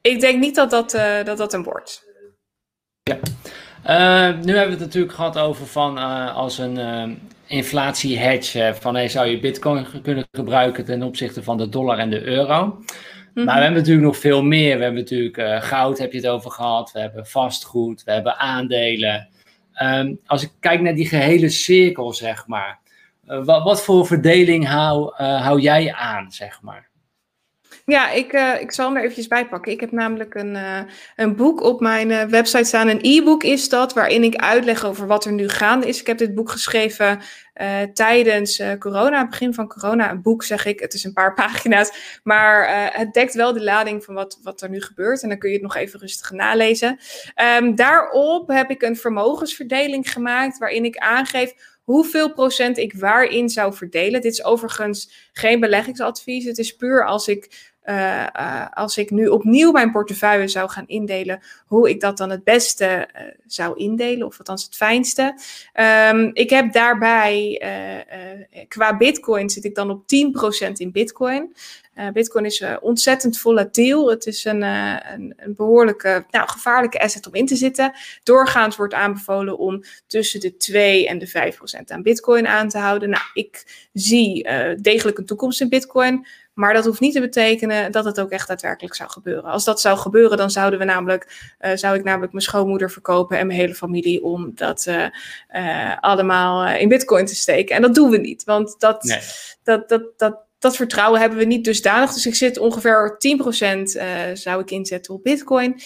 ik denk niet dat dat, dat, dat een wordt. Ja. nu hebben we het natuurlijk gehad over van als een inflatie-hedge. Van hey, zou je bitcoin kunnen gebruiken ten opzichte van de dollar en de euro. Maar we hebben natuurlijk nog veel meer. We hebben natuurlijk goud, heb je het over gehad. We hebben vastgoed, we hebben aandelen. Ehm, als ik kijk naar die gehele cirkel, zeg maar. wat, wat, voor verdeling hou, hou jij aan, zeg maar? Ja, ik, uh, ik zal hem er eventjes bij pakken. Ik heb namelijk een, uh, een boek op mijn uh, website staan. Een e-book is dat, waarin ik uitleg over wat er nu gaande is. Ik heb dit boek geschreven tijdens corona, begin van corona. Een boek zeg ik, het is een paar (laughs) pagina's. Maar het dekt wel de lading van wat, wat er nu gebeurt. En dan kun je het nog even rustig nalezen. Um, daarop heb ik een vermogensverdeling gemaakt, waarin ik aangeef hoeveel procent ik waarin zou verdelen. Dit is overigens geen beleggingsadvies. Het is puur als ik uh, uh, als ik nu opnieuw mijn portefeuille zou gaan indelen, hoe ik dat dan het beste uh, zou indelen, of althans het fijnste. Um, ik heb daarbij, qua Bitcoin zit ik dan op 10% in Bitcoin. Bitcoin is ontzettend volatiel. Het is een, een, een, behoorlijke, nou, gevaarlijke asset om in te zitten. Doorgaans wordt aanbevolen om tussen de 2 en de 5% aan Bitcoin aan te houden. Nou, ik zie degelijk een toekomst in Bitcoin. Maar dat hoeft niet te betekenen dat het ook echt daadwerkelijk zou gebeuren. Als dat zou gebeuren, dan zouden we namelijk, uh, zou ik namelijk mijn schoonmoeder verkopen en mijn hele familie om dat uh, uh, allemaal in bitcoin te steken. En dat doen we niet, want dat, nee. dat, dat, dat, dat vertrouwen hebben we niet dusdanig. Dus ik zit ongeveer 10% uh, zou ik inzetten op bitcoin. 25%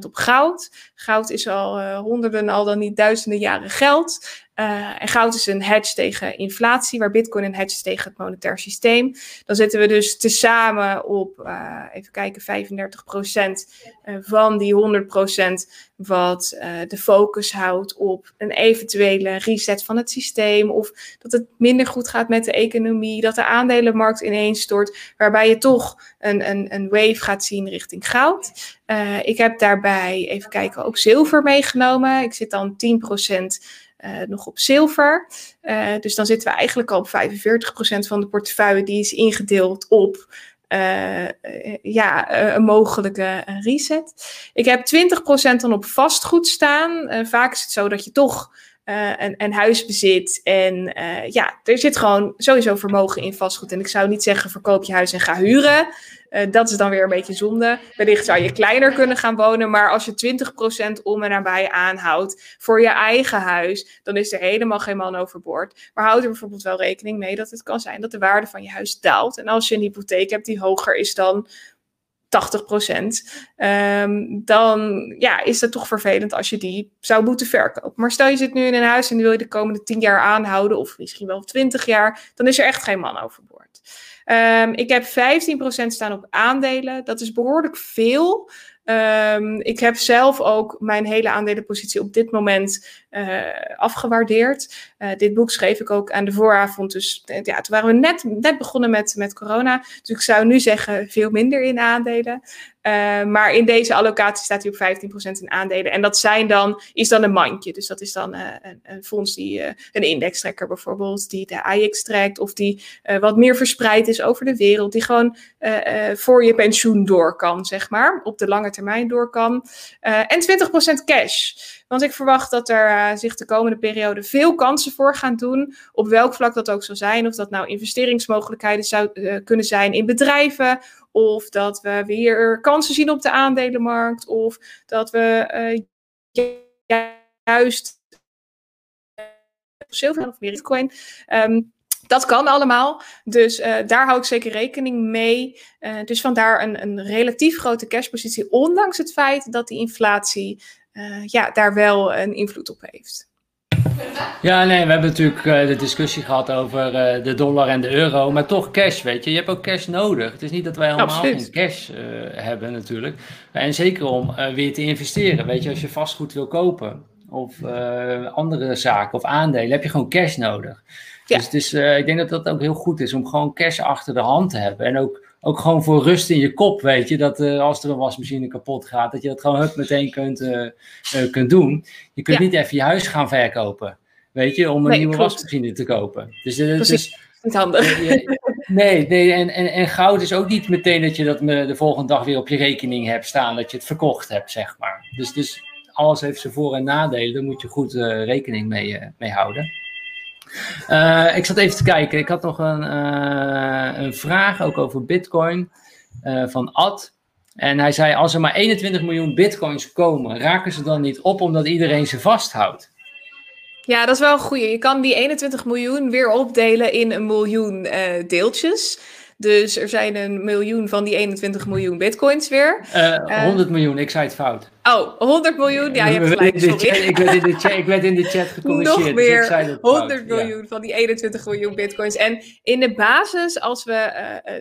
op goud. Goud is al honderden, al dan niet duizenden jaren geld. Uh, en goud is een hedge tegen inflatie, waar bitcoin een hedge is tegen het monetair systeem. Dan zitten we dus tezamen op, uh, even kijken, 35% van die 100% wat de focus houdt op een eventuele reset van het systeem. Of dat het minder goed gaat met de economie, dat de aandelenmarkt ineens stort, waarbij je toch een, een, een wave gaat zien richting goud. ik heb daarbij, even kijken, ook zilver meegenomen. Ik zit dan 10% uh, nog op zilver. Uh, dus dan zitten we eigenlijk al op 45% van de portefeuille die is ingedeeld op uh, ja, een mogelijke reset. Ik heb 20% dan op vastgoed staan. vaak is het zo dat je toch een, een, huis bezit. En ja, er zit gewoon sowieso vermogen in vastgoed. En ik zou niet zeggen verkoop je huis en ga huren. Uh, dat is dan weer een beetje zonde. Wellicht zou je kleiner kunnen gaan wonen, maar als je 20% om en nabij aanhoudt voor je eigen huis, dan is er helemaal geen man overboord. Maar houd er bijvoorbeeld wel rekening mee dat het kan zijn dat de waarde van je huis daalt. En als je een hypotheek hebt die hoger is dan 80 um, dan ja, is het toch vervelend als je die zou moeten verkopen. Maar stel je zit nu in een huis en die wil je de komende 10 jaar aanhouden, of misschien wel 20 jaar, dan is er echt geen man overboord. Um, ik heb 15% staan op aandelen. Dat is behoorlijk veel. Um, ik heb zelf ook mijn hele aandelenpositie op dit moment uh, afgewaardeerd. Uh, dit boek schreef ik ook aan de vooravond. Dus uh, ja, toen waren we net, net begonnen met, met corona. Dus ik zou nu zeggen veel minder in aandelen. Uh, maar in deze allocatie staat hij op 15% in aandelen. En dat zijn dan, is dan een mandje. Dus dat is dan uh, een, een, fonds die, uh, een indextrekker bijvoorbeeld, die de AX trekt. Of die wat meer verspreid is over de wereld. Die gewoon voor je pensioen door kan, zeg maar. Op de lange termijn door kan. en 20% cash. Want ik verwacht dat er zich de komende periode veel kansen voor gaan doen. Op welk vlak dat ook zal zijn. Of dat nou investeringsmogelijkheden zou kunnen zijn in bedrijven of dat we weer kansen zien op de aandelenmarkt. Of dat we uh, juist zilver of bitcoin. Um, dat kan allemaal. Dus uh, daar hou ik zeker rekening mee. Dus vandaar een, een relatief grote cashpositie. Ondanks het feit dat die inflatie ja, daar wel een invloed op heeft. Ja, nee, we hebben natuurlijk uh, de discussie gehad over uh, de dollar en de euro, maar toch cash, weet je. Je hebt ook cash nodig. Het is niet dat wij helemaal Absoluut. geen cash uh, hebben natuurlijk. En zeker om weer te investeren, weet je. Als je vastgoed wil kopen of andere zaken of aandelen, heb je gewoon cash nodig. Ja. Dus, dus ik denk dat dat ook heel goed is om gewoon cash achter de hand te hebben. En ook ook gewoon voor rust in je kop, weet je. Dat uh, als er een wasmachine kapot gaat, dat je dat gewoon hup meteen kunt, uh, uh, kunt doen. Je kunt ja. niet even je huis gaan verkopen, weet je, om een nee, nieuwe klopt. wasmachine te kopen. Dus, Precies, dus, niet handig. nee, nee en, en, en goud is ook niet meteen dat je dat de volgende dag weer op je rekening hebt staan, dat je het verkocht hebt, zeg maar. Dus, dus alles heeft zijn voor- en nadelen, daar moet je goed rekening mee, mee houden. Uh, ik zat even te kijken. Ik had nog een, uh, een vraag ook over Bitcoin. van Ad. En hij zei, als er maar 21 miljoen bitcoins komen, raken ze dan niet op omdat iedereen ze vasthoudt? Ja, dat is wel een goeie. Je kan die 21 miljoen weer opdelen in een miljoen deeltjes. Dus er zijn een miljoen van die 21 miljoen bitcoins weer. Uh, 100 miljoen, ik zei het fout. Oh, 100 miljoen? Ja, je hebt gelijk, sorry. ik, werd in de chat, ik werd in de chat (laughs) gecorrigeerd. Nog dus meer, 100 miljoen van die 21 miljoen bitcoins. En in de basis, als we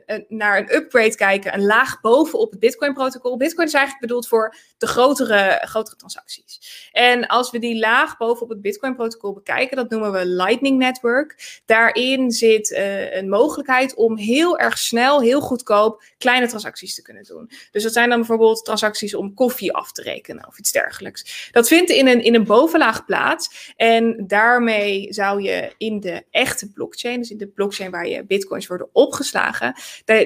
uh, naar een upgrade kijken, een laag bovenop het bitcoin-protocol. Bitcoin is eigenlijk bedoeld voor de grotere, grotere transacties. En als we die laag bovenop het bitcoin-protocol bekijken, dat noemen we Lightning Network. Daarin zit uh, een mogelijkheid om heel erg snel, heel goedkoop kleine transacties te kunnen doen. Dus dat zijn dan bijvoorbeeld transacties om koffie af te rekenen of iets dergelijks. Dat vindt in een, in een bovenlaag plaats. En daarmee zou je in de echte blockchain, dus in de blockchain waar je bitcoins worden opgeslagen,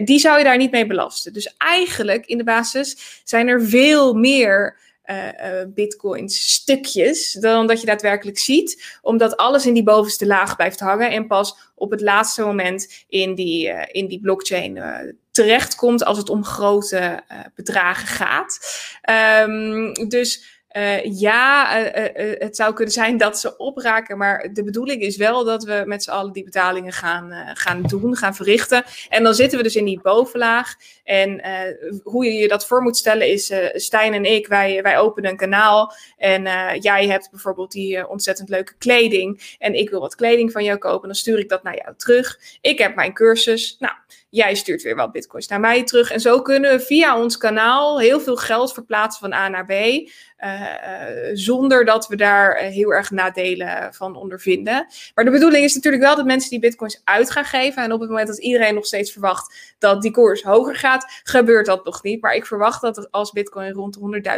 die zou je daar niet mee belasten. Dus eigenlijk in de basis zijn er veel meer. Uh, uh, bitcoins stukjes dan dat je daadwerkelijk ziet, omdat alles in die bovenste laag blijft hangen en pas op het laatste moment in die, uh, in die blockchain terechtkomt als het om grote bedragen gaat. Um, dus uh, ja, uh, het zou kunnen zijn dat ze opraken, maar de bedoeling is wel dat we met z'n allen die betalingen gaan, gaan doen, gaan verrichten. En dan zitten we dus in die bovenlaag. En hoe je je dat voor moet stellen is, Stijn en ik, wij, wij openen een kanaal. En jij hebt bijvoorbeeld die ontzettend leuke kleding. En ik wil wat kleding van jou kopen, dan stuur ik dat naar jou terug. Ik heb mijn cursus. Nou, Jij stuurt weer wat bitcoins naar mij terug. En zo kunnen we via ons kanaal heel veel geld verplaatsen van A naar B. Uh, uh, zonder dat we daar uh, heel erg nadelen van ondervinden. Maar de bedoeling is natuurlijk wel dat mensen die bitcoins uit gaan geven. En op het moment dat iedereen nog steeds verwacht dat die koers hoger gaat, gebeurt dat nog niet. Maar ik verwacht dat als bitcoin rond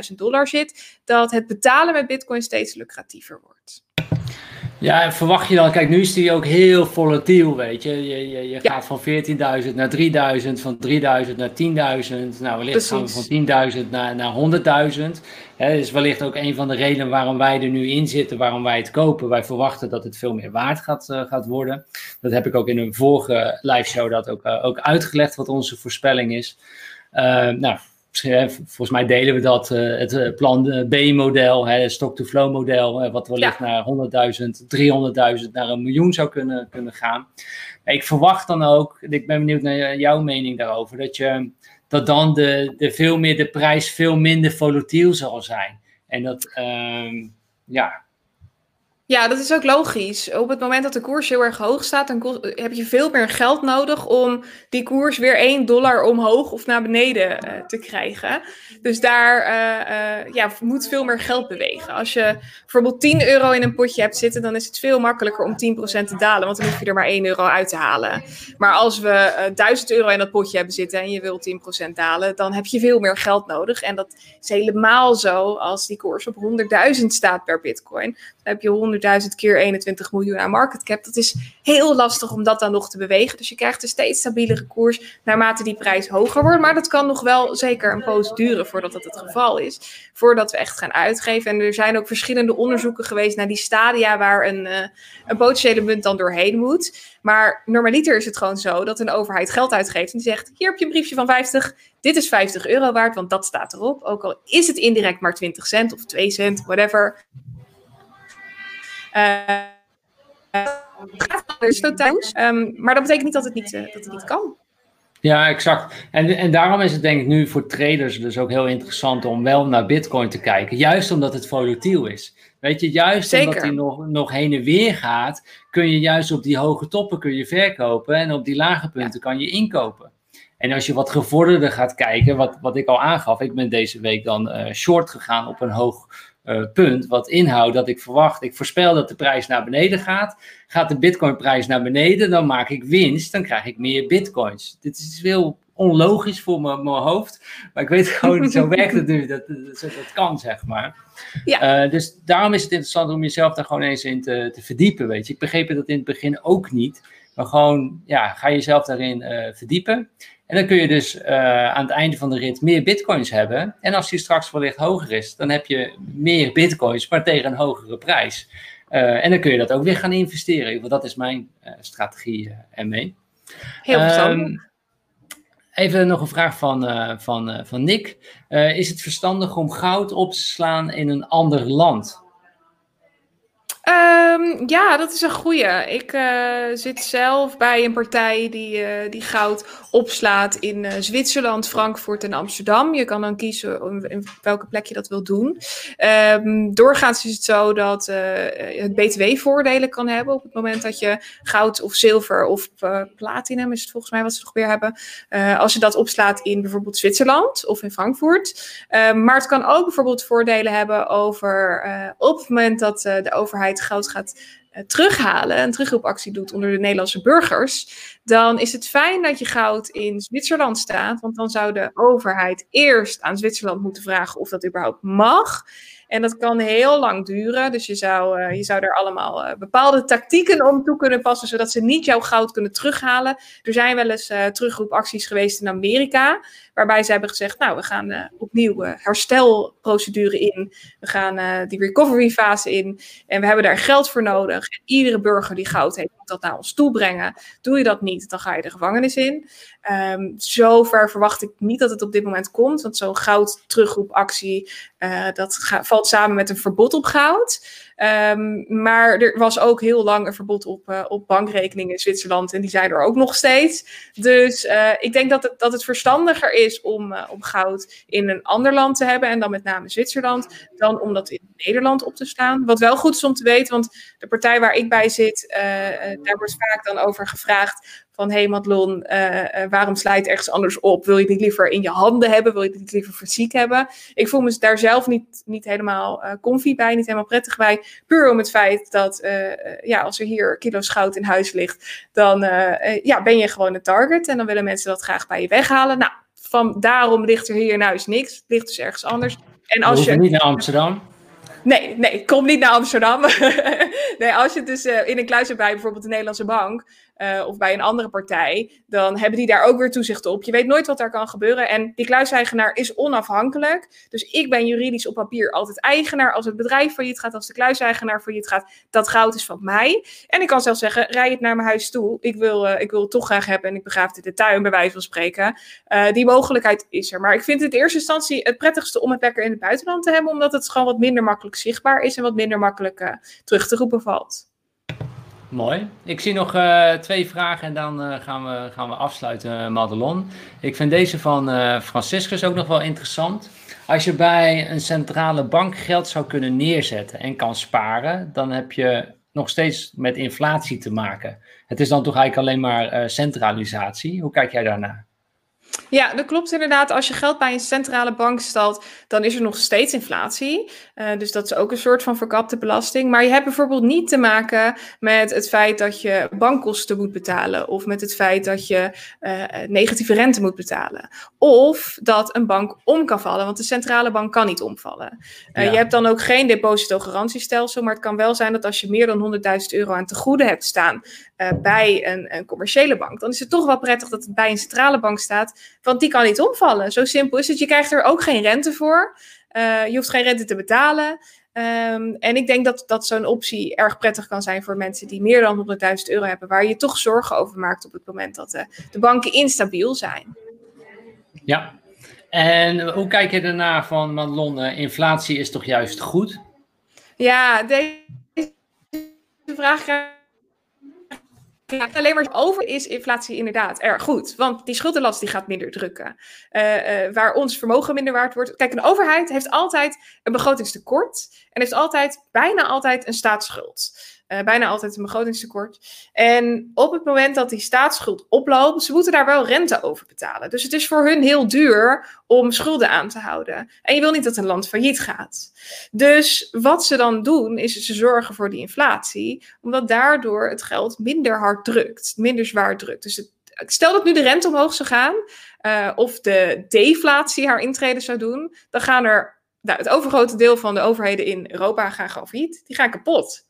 100.000 dollar zit, dat het betalen met bitcoin steeds lucratiever wordt. Ja, verwacht je dan, kijk, nu is die ook heel volatiel, weet je. Je, je, je gaat van 14.000 naar 3.000, van 3.000 naar 10.000. Nou, wellicht gaan we van 10.000 naar, naar 100.000. Dat is wellicht ook een van de redenen waarom wij er nu in zitten, waarom wij het kopen. Wij verwachten dat het veel meer waard gaat, uh, gaat worden. Dat heb ik ook in een vorige live show dat ook, uh, ook uitgelegd, wat onze voorspelling is. Uh, nou, volgens mij delen we dat, uh, het eh, plan B-model, het stock-to-flow model, wat wellicht ja. naar 100.000, 300.000 naar een miljoen zou kunnen, kunnen gaan. Ik verwacht dan ook, ik ben benieuwd naar jouw mening daarover, dat, je, dat dan de, de, veel meer, de prijs veel minder volatiel zal zijn. En dat, uh, ja, ja, dat is ook logisch. Op het moment dat de koers heel erg hoog staat, dan heb je veel meer geld nodig om die koers weer 1 dollar omhoog of naar beneden uh, te krijgen. Dus daar uh, uh, ja, moet veel meer geld bewegen. Als je bijvoorbeeld 10 euro in een potje hebt zitten, dan is het veel makkelijker om 10% te dalen, want dan hoef je er maar 1 euro uit te halen. Maar als we 1000 euro in dat potje hebben zitten en je wilt 10% dalen, dan heb je veel meer geld nodig. En dat is helemaal zo als die koers op 100.000 staat per bitcoin. Dan heb je 100 100.000 keer 21 miljoen aan market cap. Dat is heel lastig om dat dan nog te bewegen. Dus je krijgt een steeds stabielere koers naarmate die prijs hoger wordt. Maar dat kan nog wel zeker een poos duren voordat dat het geval is. Voordat we echt gaan uitgeven. En er zijn ook verschillende onderzoeken geweest naar die stadia waar een, uh, een potentiële munt dan doorheen moet. Maar normaliter is het gewoon zo dat een overheid geld uitgeeft en die zegt: Hier heb je een briefje van 50, dit is 50 euro waard, want dat staat erop. Ook al is het indirect maar 20 cent of 2 cent, whatever. Uh, um, maar dat betekent niet dat het niet, uh, dat het niet kan. Ja, exact. En, en daarom is het denk ik nu voor traders dus ook heel interessant om wel naar Bitcoin te kijken. Juist omdat het volatiel is. Weet je, juist Zeker. omdat hij nog, nog heen en weer gaat, kun je juist op die hoge toppen kun je verkopen en op die lage punten kan je inkopen. En als je wat gevorderder gaat kijken, wat, wat ik al aangaf, ik ben deze week dan uh, short gegaan op een hoog uh, punt. Wat inhoudt dat ik verwacht, ik voorspel dat de prijs naar beneden gaat. Gaat de bitcoinprijs naar beneden, dan maak ik winst, dan krijg ik meer bitcoins. Dit is heel onlogisch voor mijn, mijn hoofd, maar ik weet (laughs) gewoon, zo werkt het nu, dat, dat, dat kan zeg maar. Ja. Uh, dus daarom is het interessant om jezelf daar gewoon eens in te, te verdiepen, weet je. Ik begreep dat in het begin ook niet, maar gewoon, ja, ga jezelf daarin uh, verdiepen. En dan kun je dus uh, aan het einde van de rit meer bitcoins hebben. En als die straks wellicht hoger is, dan heb je meer bitcoins, maar tegen een hogere prijs. Uh, en dan kun je dat ook weer gaan investeren. Want dat is mijn uh, strategie ermee. Heel verstandig. Um, even nog een vraag van, van, van Nick. is het verstandig om goud op te slaan in een ander land? Um, ja, dat is een goeie. Ik uh, zit zelf bij een partij die, uh, die goud opslaat in uh, Zwitserland, Frankfurt en Amsterdam. Je kan dan kiezen in welke plek je dat wil doen. Um, doorgaans is het zo dat het BTW-voordelen kan hebben op het moment dat je goud of zilver of platinum, is het volgens mij wat ze nog weer hebben, als je dat opslaat in bijvoorbeeld Zwitserland of in Frankfurt. Um, maar het kan ook bijvoorbeeld voordelen hebben over op het moment dat de overheid goud gaat uh, terughalen, een terugroepactie doet onder de Nederlandse burgers, dan is het fijn dat je goud in Zwitserland staat. Want dan zou de overheid eerst aan Zwitserland moeten vragen of dat überhaupt mag. En dat kan heel lang duren. Dus je zou, uh, je zou er allemaal uh, bepaalde tactieken om toe kunnen passen, zodat ze niet jouw goud kunnen terughalen. Er zijn wel eens uh, terugroepacties geweest in Amerika, waarbij ze hebben gezegd, nou, we gaan opnieuw herstelprocedure in. We gaan die recovery fase in. En we hebben daar geld voor nodig. En iedere burger die goud heeft, dat naar ons toe brengen. Doe je dat niet, dan ga je de gevangenis in. Um, zover verwacht ik niet dat het op dit moment komt. Want zo'n goud terugroepactie, dat valt samen met een verbod op goud. Um, maar er was ook heel lang een verbod op, uh, op bankrekeningen in Zwitserland en die zijn er ook nog steeds. Dus uh, ik denk dat het, dat het verstandiger is om, uh, om goud in een ander land te hebben en dan met name Zwitserland, dan om dat in Nederland op te staan. Wat wel goed is om te weten, want de partij waar ik bij zit, daar wordt vaak dan over gevraagd van hé hey Madelon, uh, waarom slijt ergens anders op? Wil je het niet liever in je handen hebben? Wil je het niet liever fysiek hebben? Ik voel me daar zelf niet, niet helemaal uh, comfy bij, niet helemaal prettig bij. Puur om het feit dat ja, als er hier kilo's goud in huis ligt, dan ja, ben je gewoon een target. En dan willen mensen dat graag bij je weghalen. Nou, van daarom ligt er hier in huis niks. Het ligt dus ergens anders. En als je niet naar Amsterdam. Nee, nee, kom niet naar Amsterdam. (laughs) nee, als je dus uh, in een kluis hebt bij bijvoorbeeld de Nederlandse bank, uh, of bij een andere partij, dan hebben die daar ook weer toezicht op. Je weet nooit wat daar kan gebeuren. En die kluiseigenaar is onafhankelijk. Dus ik ben juridisch op papier altijd eigenaar. Als het bedrijf failliet gaat, als de kluiseigenaar failliet gaat, dat goud is van mij. En ik kan zelfs zeggen, rij het naar mijn huis toe. Ik wil, uh, ik wil het toch graag hebben en ik begraaf het de tuin, bij wijze van spreken. Uh, die mogelijkheid is er. Maar ik vind het in eerste instantie het prettigste om het lekker in het buitenland te hebben, omdat het gewoon wat minder makkelijk zichtbaar is en wat minder makkelijk terug te roepen valt. Mooi. Ik zie nog uh, twee vragen en dan uh, gaan, we, gaan we afsluiten, Madelon. Ik vind deze van uh, Franciscus ook nog wel interessant. Als je bij een centrale bank geld zou kunnen neerzetten en kan sparen, dan heb je nog steeds met inflatie te maken. Het is dan toch eigenlijk alleen maar centralisatie. Hoe kijk jij daarnaar? Ja, dat klopt inderdaad. Als je geld bij een centrale bank stelt, dan is er nog steeds inflatie. Uh, dus dat is ook een soort van verkapte belasting. Maar je hebt bijvoorbeeld niet te maken met het feit dat je bankkosten moet betalen. Of met het feit dat je uh, negatieve rente moet betalen. Of dat een bank om kan vallen, want de centrale bank kan niet omvallen. Uh, ja. Je hebt dan ook geen depositogarantiestelsel. Maar het kan wel zijn dat als je meer dan 100.000 euro aan te goede hebt staan bij een, een commerciële bank, dan is het toch wel prettig dat het bij een centrale bank staat. Want die kan niet omvallen. Zo simpel is het. Je krijgt er ook geen rente voor. Uh, je hoeft geen rente te betalen. Um, en ik denk dat, dat zo'n optie erg prettig kan zijn voor mensen die meer dan 100.000 euro hebben, waar je toch zorgen over maakt op het moment dat de, de banken instabiel zijn. Ja, en hoe kijk je daarna van Madelon? Uh, inflatie is toch juist goed? Ja, deze vraag ja, alleen maar over is inflatie inderdaad erg goed. Want die schuldenlast die gaat minder drukken. Uh, uh, waar ons vermogen minder waard wordt. Kijk, een overheid heeft altijd een begrotingstekort. En heeft altijd, bijna altijd, een staatsschuld. Uh, bijna altijd een begrotingstekort. En op het moment dat die staatsschuld oploopt, ze moeten daar wel rente over betalen. Dus het is voor hun heel duur om schulden aan te houden. En je wil niet dat een land failliet gaat. Dus wat ze dan doen, is ze zorgen voor die inflatie, omdat daardoor het geld minder hard drukt, minder zwaar drukt. Dus het, stel dat nu de rente omhoog zou gaan, uh, of de deflatie haar intrede zou doen, dan gaan er nou, het overgrote deel van de overheden in Europa gaan failliet. Die gaan kapot.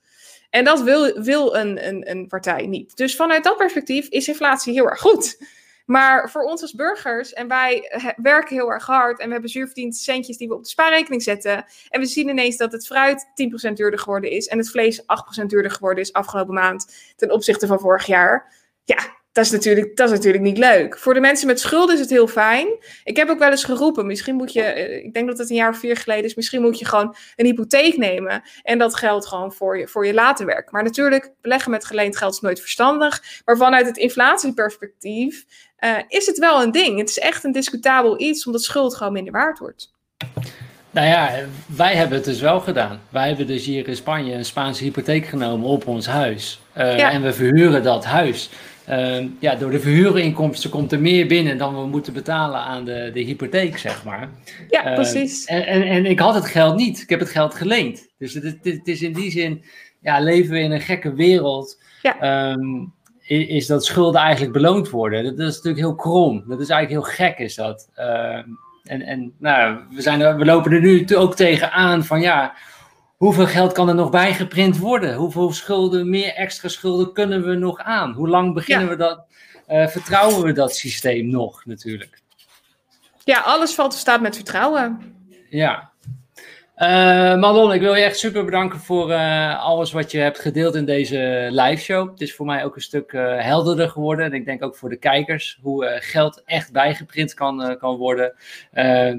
En dat wil, wil een, een, een partij niet. Dus vanuit dat perspectief is inflatie heel erg goed. Maar voor ons als burgers, en wij werken heel erg hard en we hebben zuurverdiend centjes die we op de spaarrekening zetten. En we zien ineens dat het fruit 10% duurder geworden is en het vlees 8% duurder geworden is afgelopen maand ten opzichte van vorig jaar. Ja, dat is, natuurlijk, dat is natuurlijk niet leuk. Voor de mensen met schulden is het heel fijn. Ik heb ook wel eens geroepen, misschien moet je, eh, ik denk dat het een jaar of vier geleden is, misschien moet je gewoon een hypotheek nemen en dat geldt gewoon voor je, voor je later werk. Maar natuurlijk, beleggen met geleend geld is nooit verstandig. Maar vanuit het inflatieperspectief uh, is het wel een ding. Het is echt een discutabel iets, omdat schuld gewoon minder waard wordt. Nou ja, wij hebben het dus wel gedaan. Wij hebben dus hier in Spanje een Spaanse hypotheek genomen op ons huis. Uh, En we verhuren dat huis. Uh, ja, door de verhuurinkomsten komt er meer binnen dan we moeten betalen aan de, de hypotheek, zeg maar. Ja, uh, precies. En, en, en, ik had het geld niet. Ik heb het geld geleend. Dus het, het, het is in die zin, ja, leven we in een gekke wereld. Ja. Um, is dat schulden eigenlijk beloond worden. Dat, is natuurlijk heel krom. Dat is eigenlijk heel gek, is dat. Uh, en en nou, we, zijn er, we lopen er nu ook tegen aan van ja, hoeveel geld kan er nog bijgeprint worden? Hoeveel schulden, meer extra schulden kunnen we nog aan? Hoe lang beginnen we dat, uh, vertrouwen we dat systeem nog natuurlijk? Ja, alles valt of staat met vertrouwen. Ja, uh, Madelon, ik wil je echt super bedanken voor uh, alles wat je hebt gedeeld in deze live show. Het is voor mij ook een stuk helderder geworden. En ik denk ook voor de kijkers hoe geld echt bijgeprint kan, kan worden.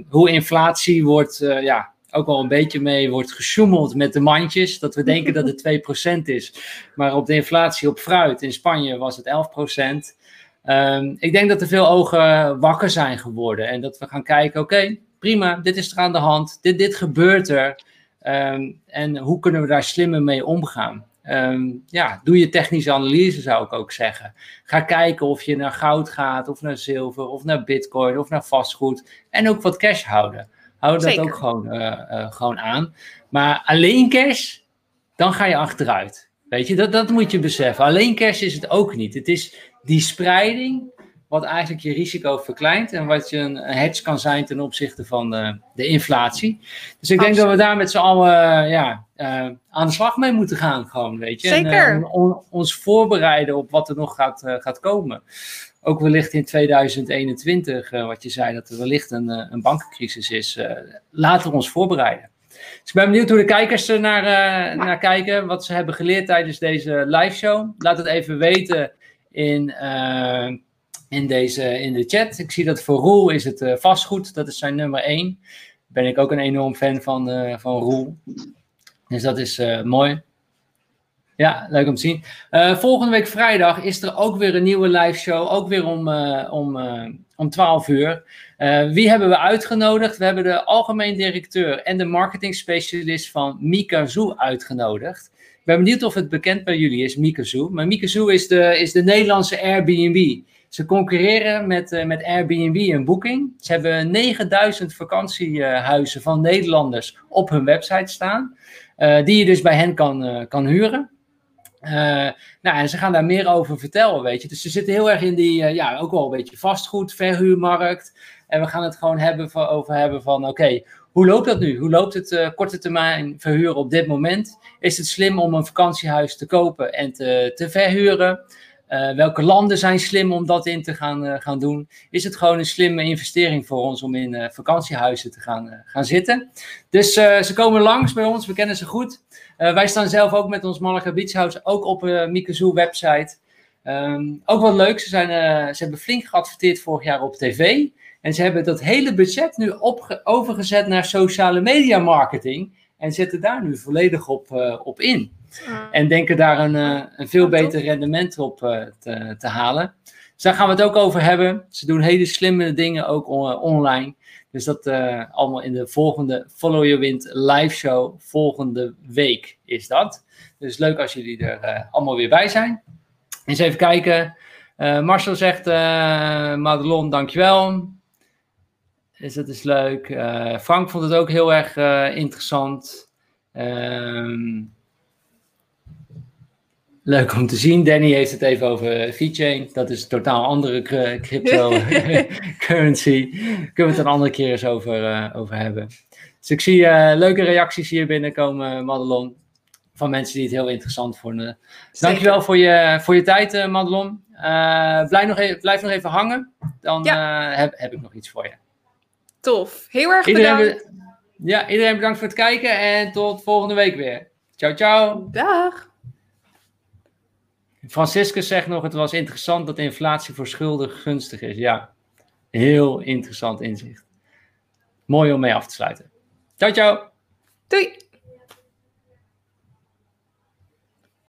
hoe inflatie wordt, ja, ook wel een beetje mee wordt gesjoemeld met de mandjes. Dat we denken dat het (laughs) 2% is. Maar op de inflatie op fruit in Spanje was het 11%. Um, ik denk dat er veel ogen wakker zijn geworden. En dat we gaan kijken, oké, prima, dit is er aan de hand, dit, dit gebeurt er. Um, en hoe kunnen we daar slimmer mee omgaan? Um, ja, doe je technische analyse, zou ik ook zeggen. Ga kijken of je naar goud gaat, of naar zilver, of naar bitcoin, of naar vastgoed. En ook wat cash houden. Hou dat ook gewoon, uh, uh, gewoon aan. Maar alleen cash, dan ga je achteruit. Weet je, dat, dat moet je beseffen. Alleen cash is het ook niet. Het is die spreiding wat eigenlijk je risico verkleint en wat je een hedge kan zijn ten opzichte van de, de inflatie. Dus ik denk dat we daar met z'n allen ja, uh, aan de slag mee moeten gaan, gewoon, weet je. Zeker. En uh, on, ons voorbereiden op wat er nog gaat, uh, gaat komen. Ook wellicht in 2021, wat je zei, dat er wellicht een, een bankencrisis is. laten we ons voorbereiden. Dus ik ben benieuwd hoe de kijkers er naar, naar kijken, wat ze hebben geleerd tijdens deze live show. Laat het even weten in in, deze, in de chat. Ik zie dat voor Roel is het uh, vastgoed. Dat is zijn nummer 1. Ben ik ook een enorm fan van, van Roel. Dus dat is mooi. Ja, leuk om te zien. volgende week vrijdag is er ook weer een nieuwe live show. Ook weer om, om, om 12 uur. wie hebben we uitgenodigd? We hebben de algemeen directeur en de marketing specialist van Mikazu uitgenodigd. Ik ben benieuwd of het bekend bij jullie is, Mikazu. Maar Mikazu is de, is de Nederlandse Airbnb. Ze concurreren met, met Airbnb en Booking. Ze hebben 9000 vakantiehuizen van Nederlanders op hun website staan. Die je dus bij hen kan, kan huren. Nou, en ze gaan daar meer over vertellen, weet je. Dus ze zitten heel erg in die, ja, ook wel een beetje vastgoed, verhuurmarkt. En we gaan het gewoon hebben van, over hebben van, oké, hoe loopt dat nu? Hoe loopt het korte termijn verhuren op dit moment? Is het slim om een vakantiehuis te kopen en te, te verhuren? Uh, welke landen zijn slim om dat in te gaan, uh, gaan doen? Is het gewoon een slimme investering voor ons om in uh, vakantiehuizen te gaan, gaan zitten? Dus ze komen langs bij ons, we kennen ze goed. Wij staan zelf ook met ons Malaga Beach House ook op de Mikazoo website. Um, ook wat leuk, ze, zijn, ze hebben flink geadverteerd vorig jaar op tv. En ze hebben dat hele budget nu overgezet naar sociale media marketing. En zetten daar nu volledig op, op in. En denken daar een, uh, een veel beter rendement op te, te, halen. Dus daar gaan we het ook over hebben. Ze doen hele slimme dingen ook on online. Dus dat uh, allemaal in de volgende Follow Your Wind live show. Volgende week is dat. Dus leuk als jullie er allemaal weer bij zijn. Eens even kijken. Marcel zegt, Madelon, dankjewel. Dus dat is leuk. Frank vond het ook heel erg interessant. Ehm Leuk om te zien. Danny heeft het even over VeChain. Dat is een totaal andere cryptocurrency. (laughs) Kunnen we het een andere keer eens over, uh, over hebben. Dus ik zie uh, leuke reacties hier binnenkomen, Madelon. Van mensen die het heel interessant vonden. Zeker. Dankjewel voor je, voor je tijd, uh, Madelon. blijf, nog even, blijf nog even hangen. Dan ja. heb, heb ik nog iets voor je. Tof. Heel erg iedereen bedankt. ja, iedereen bedankt voor het kijken. En tot volgende week weer. Ciao, ciao. Dag. Franciscus zegt nog, het was interessant dat inflatie voor schulden gunstig is. Ja, heel interessant inzicht. Mooi om mee af te sluiten. Ciao, ciao. Doei.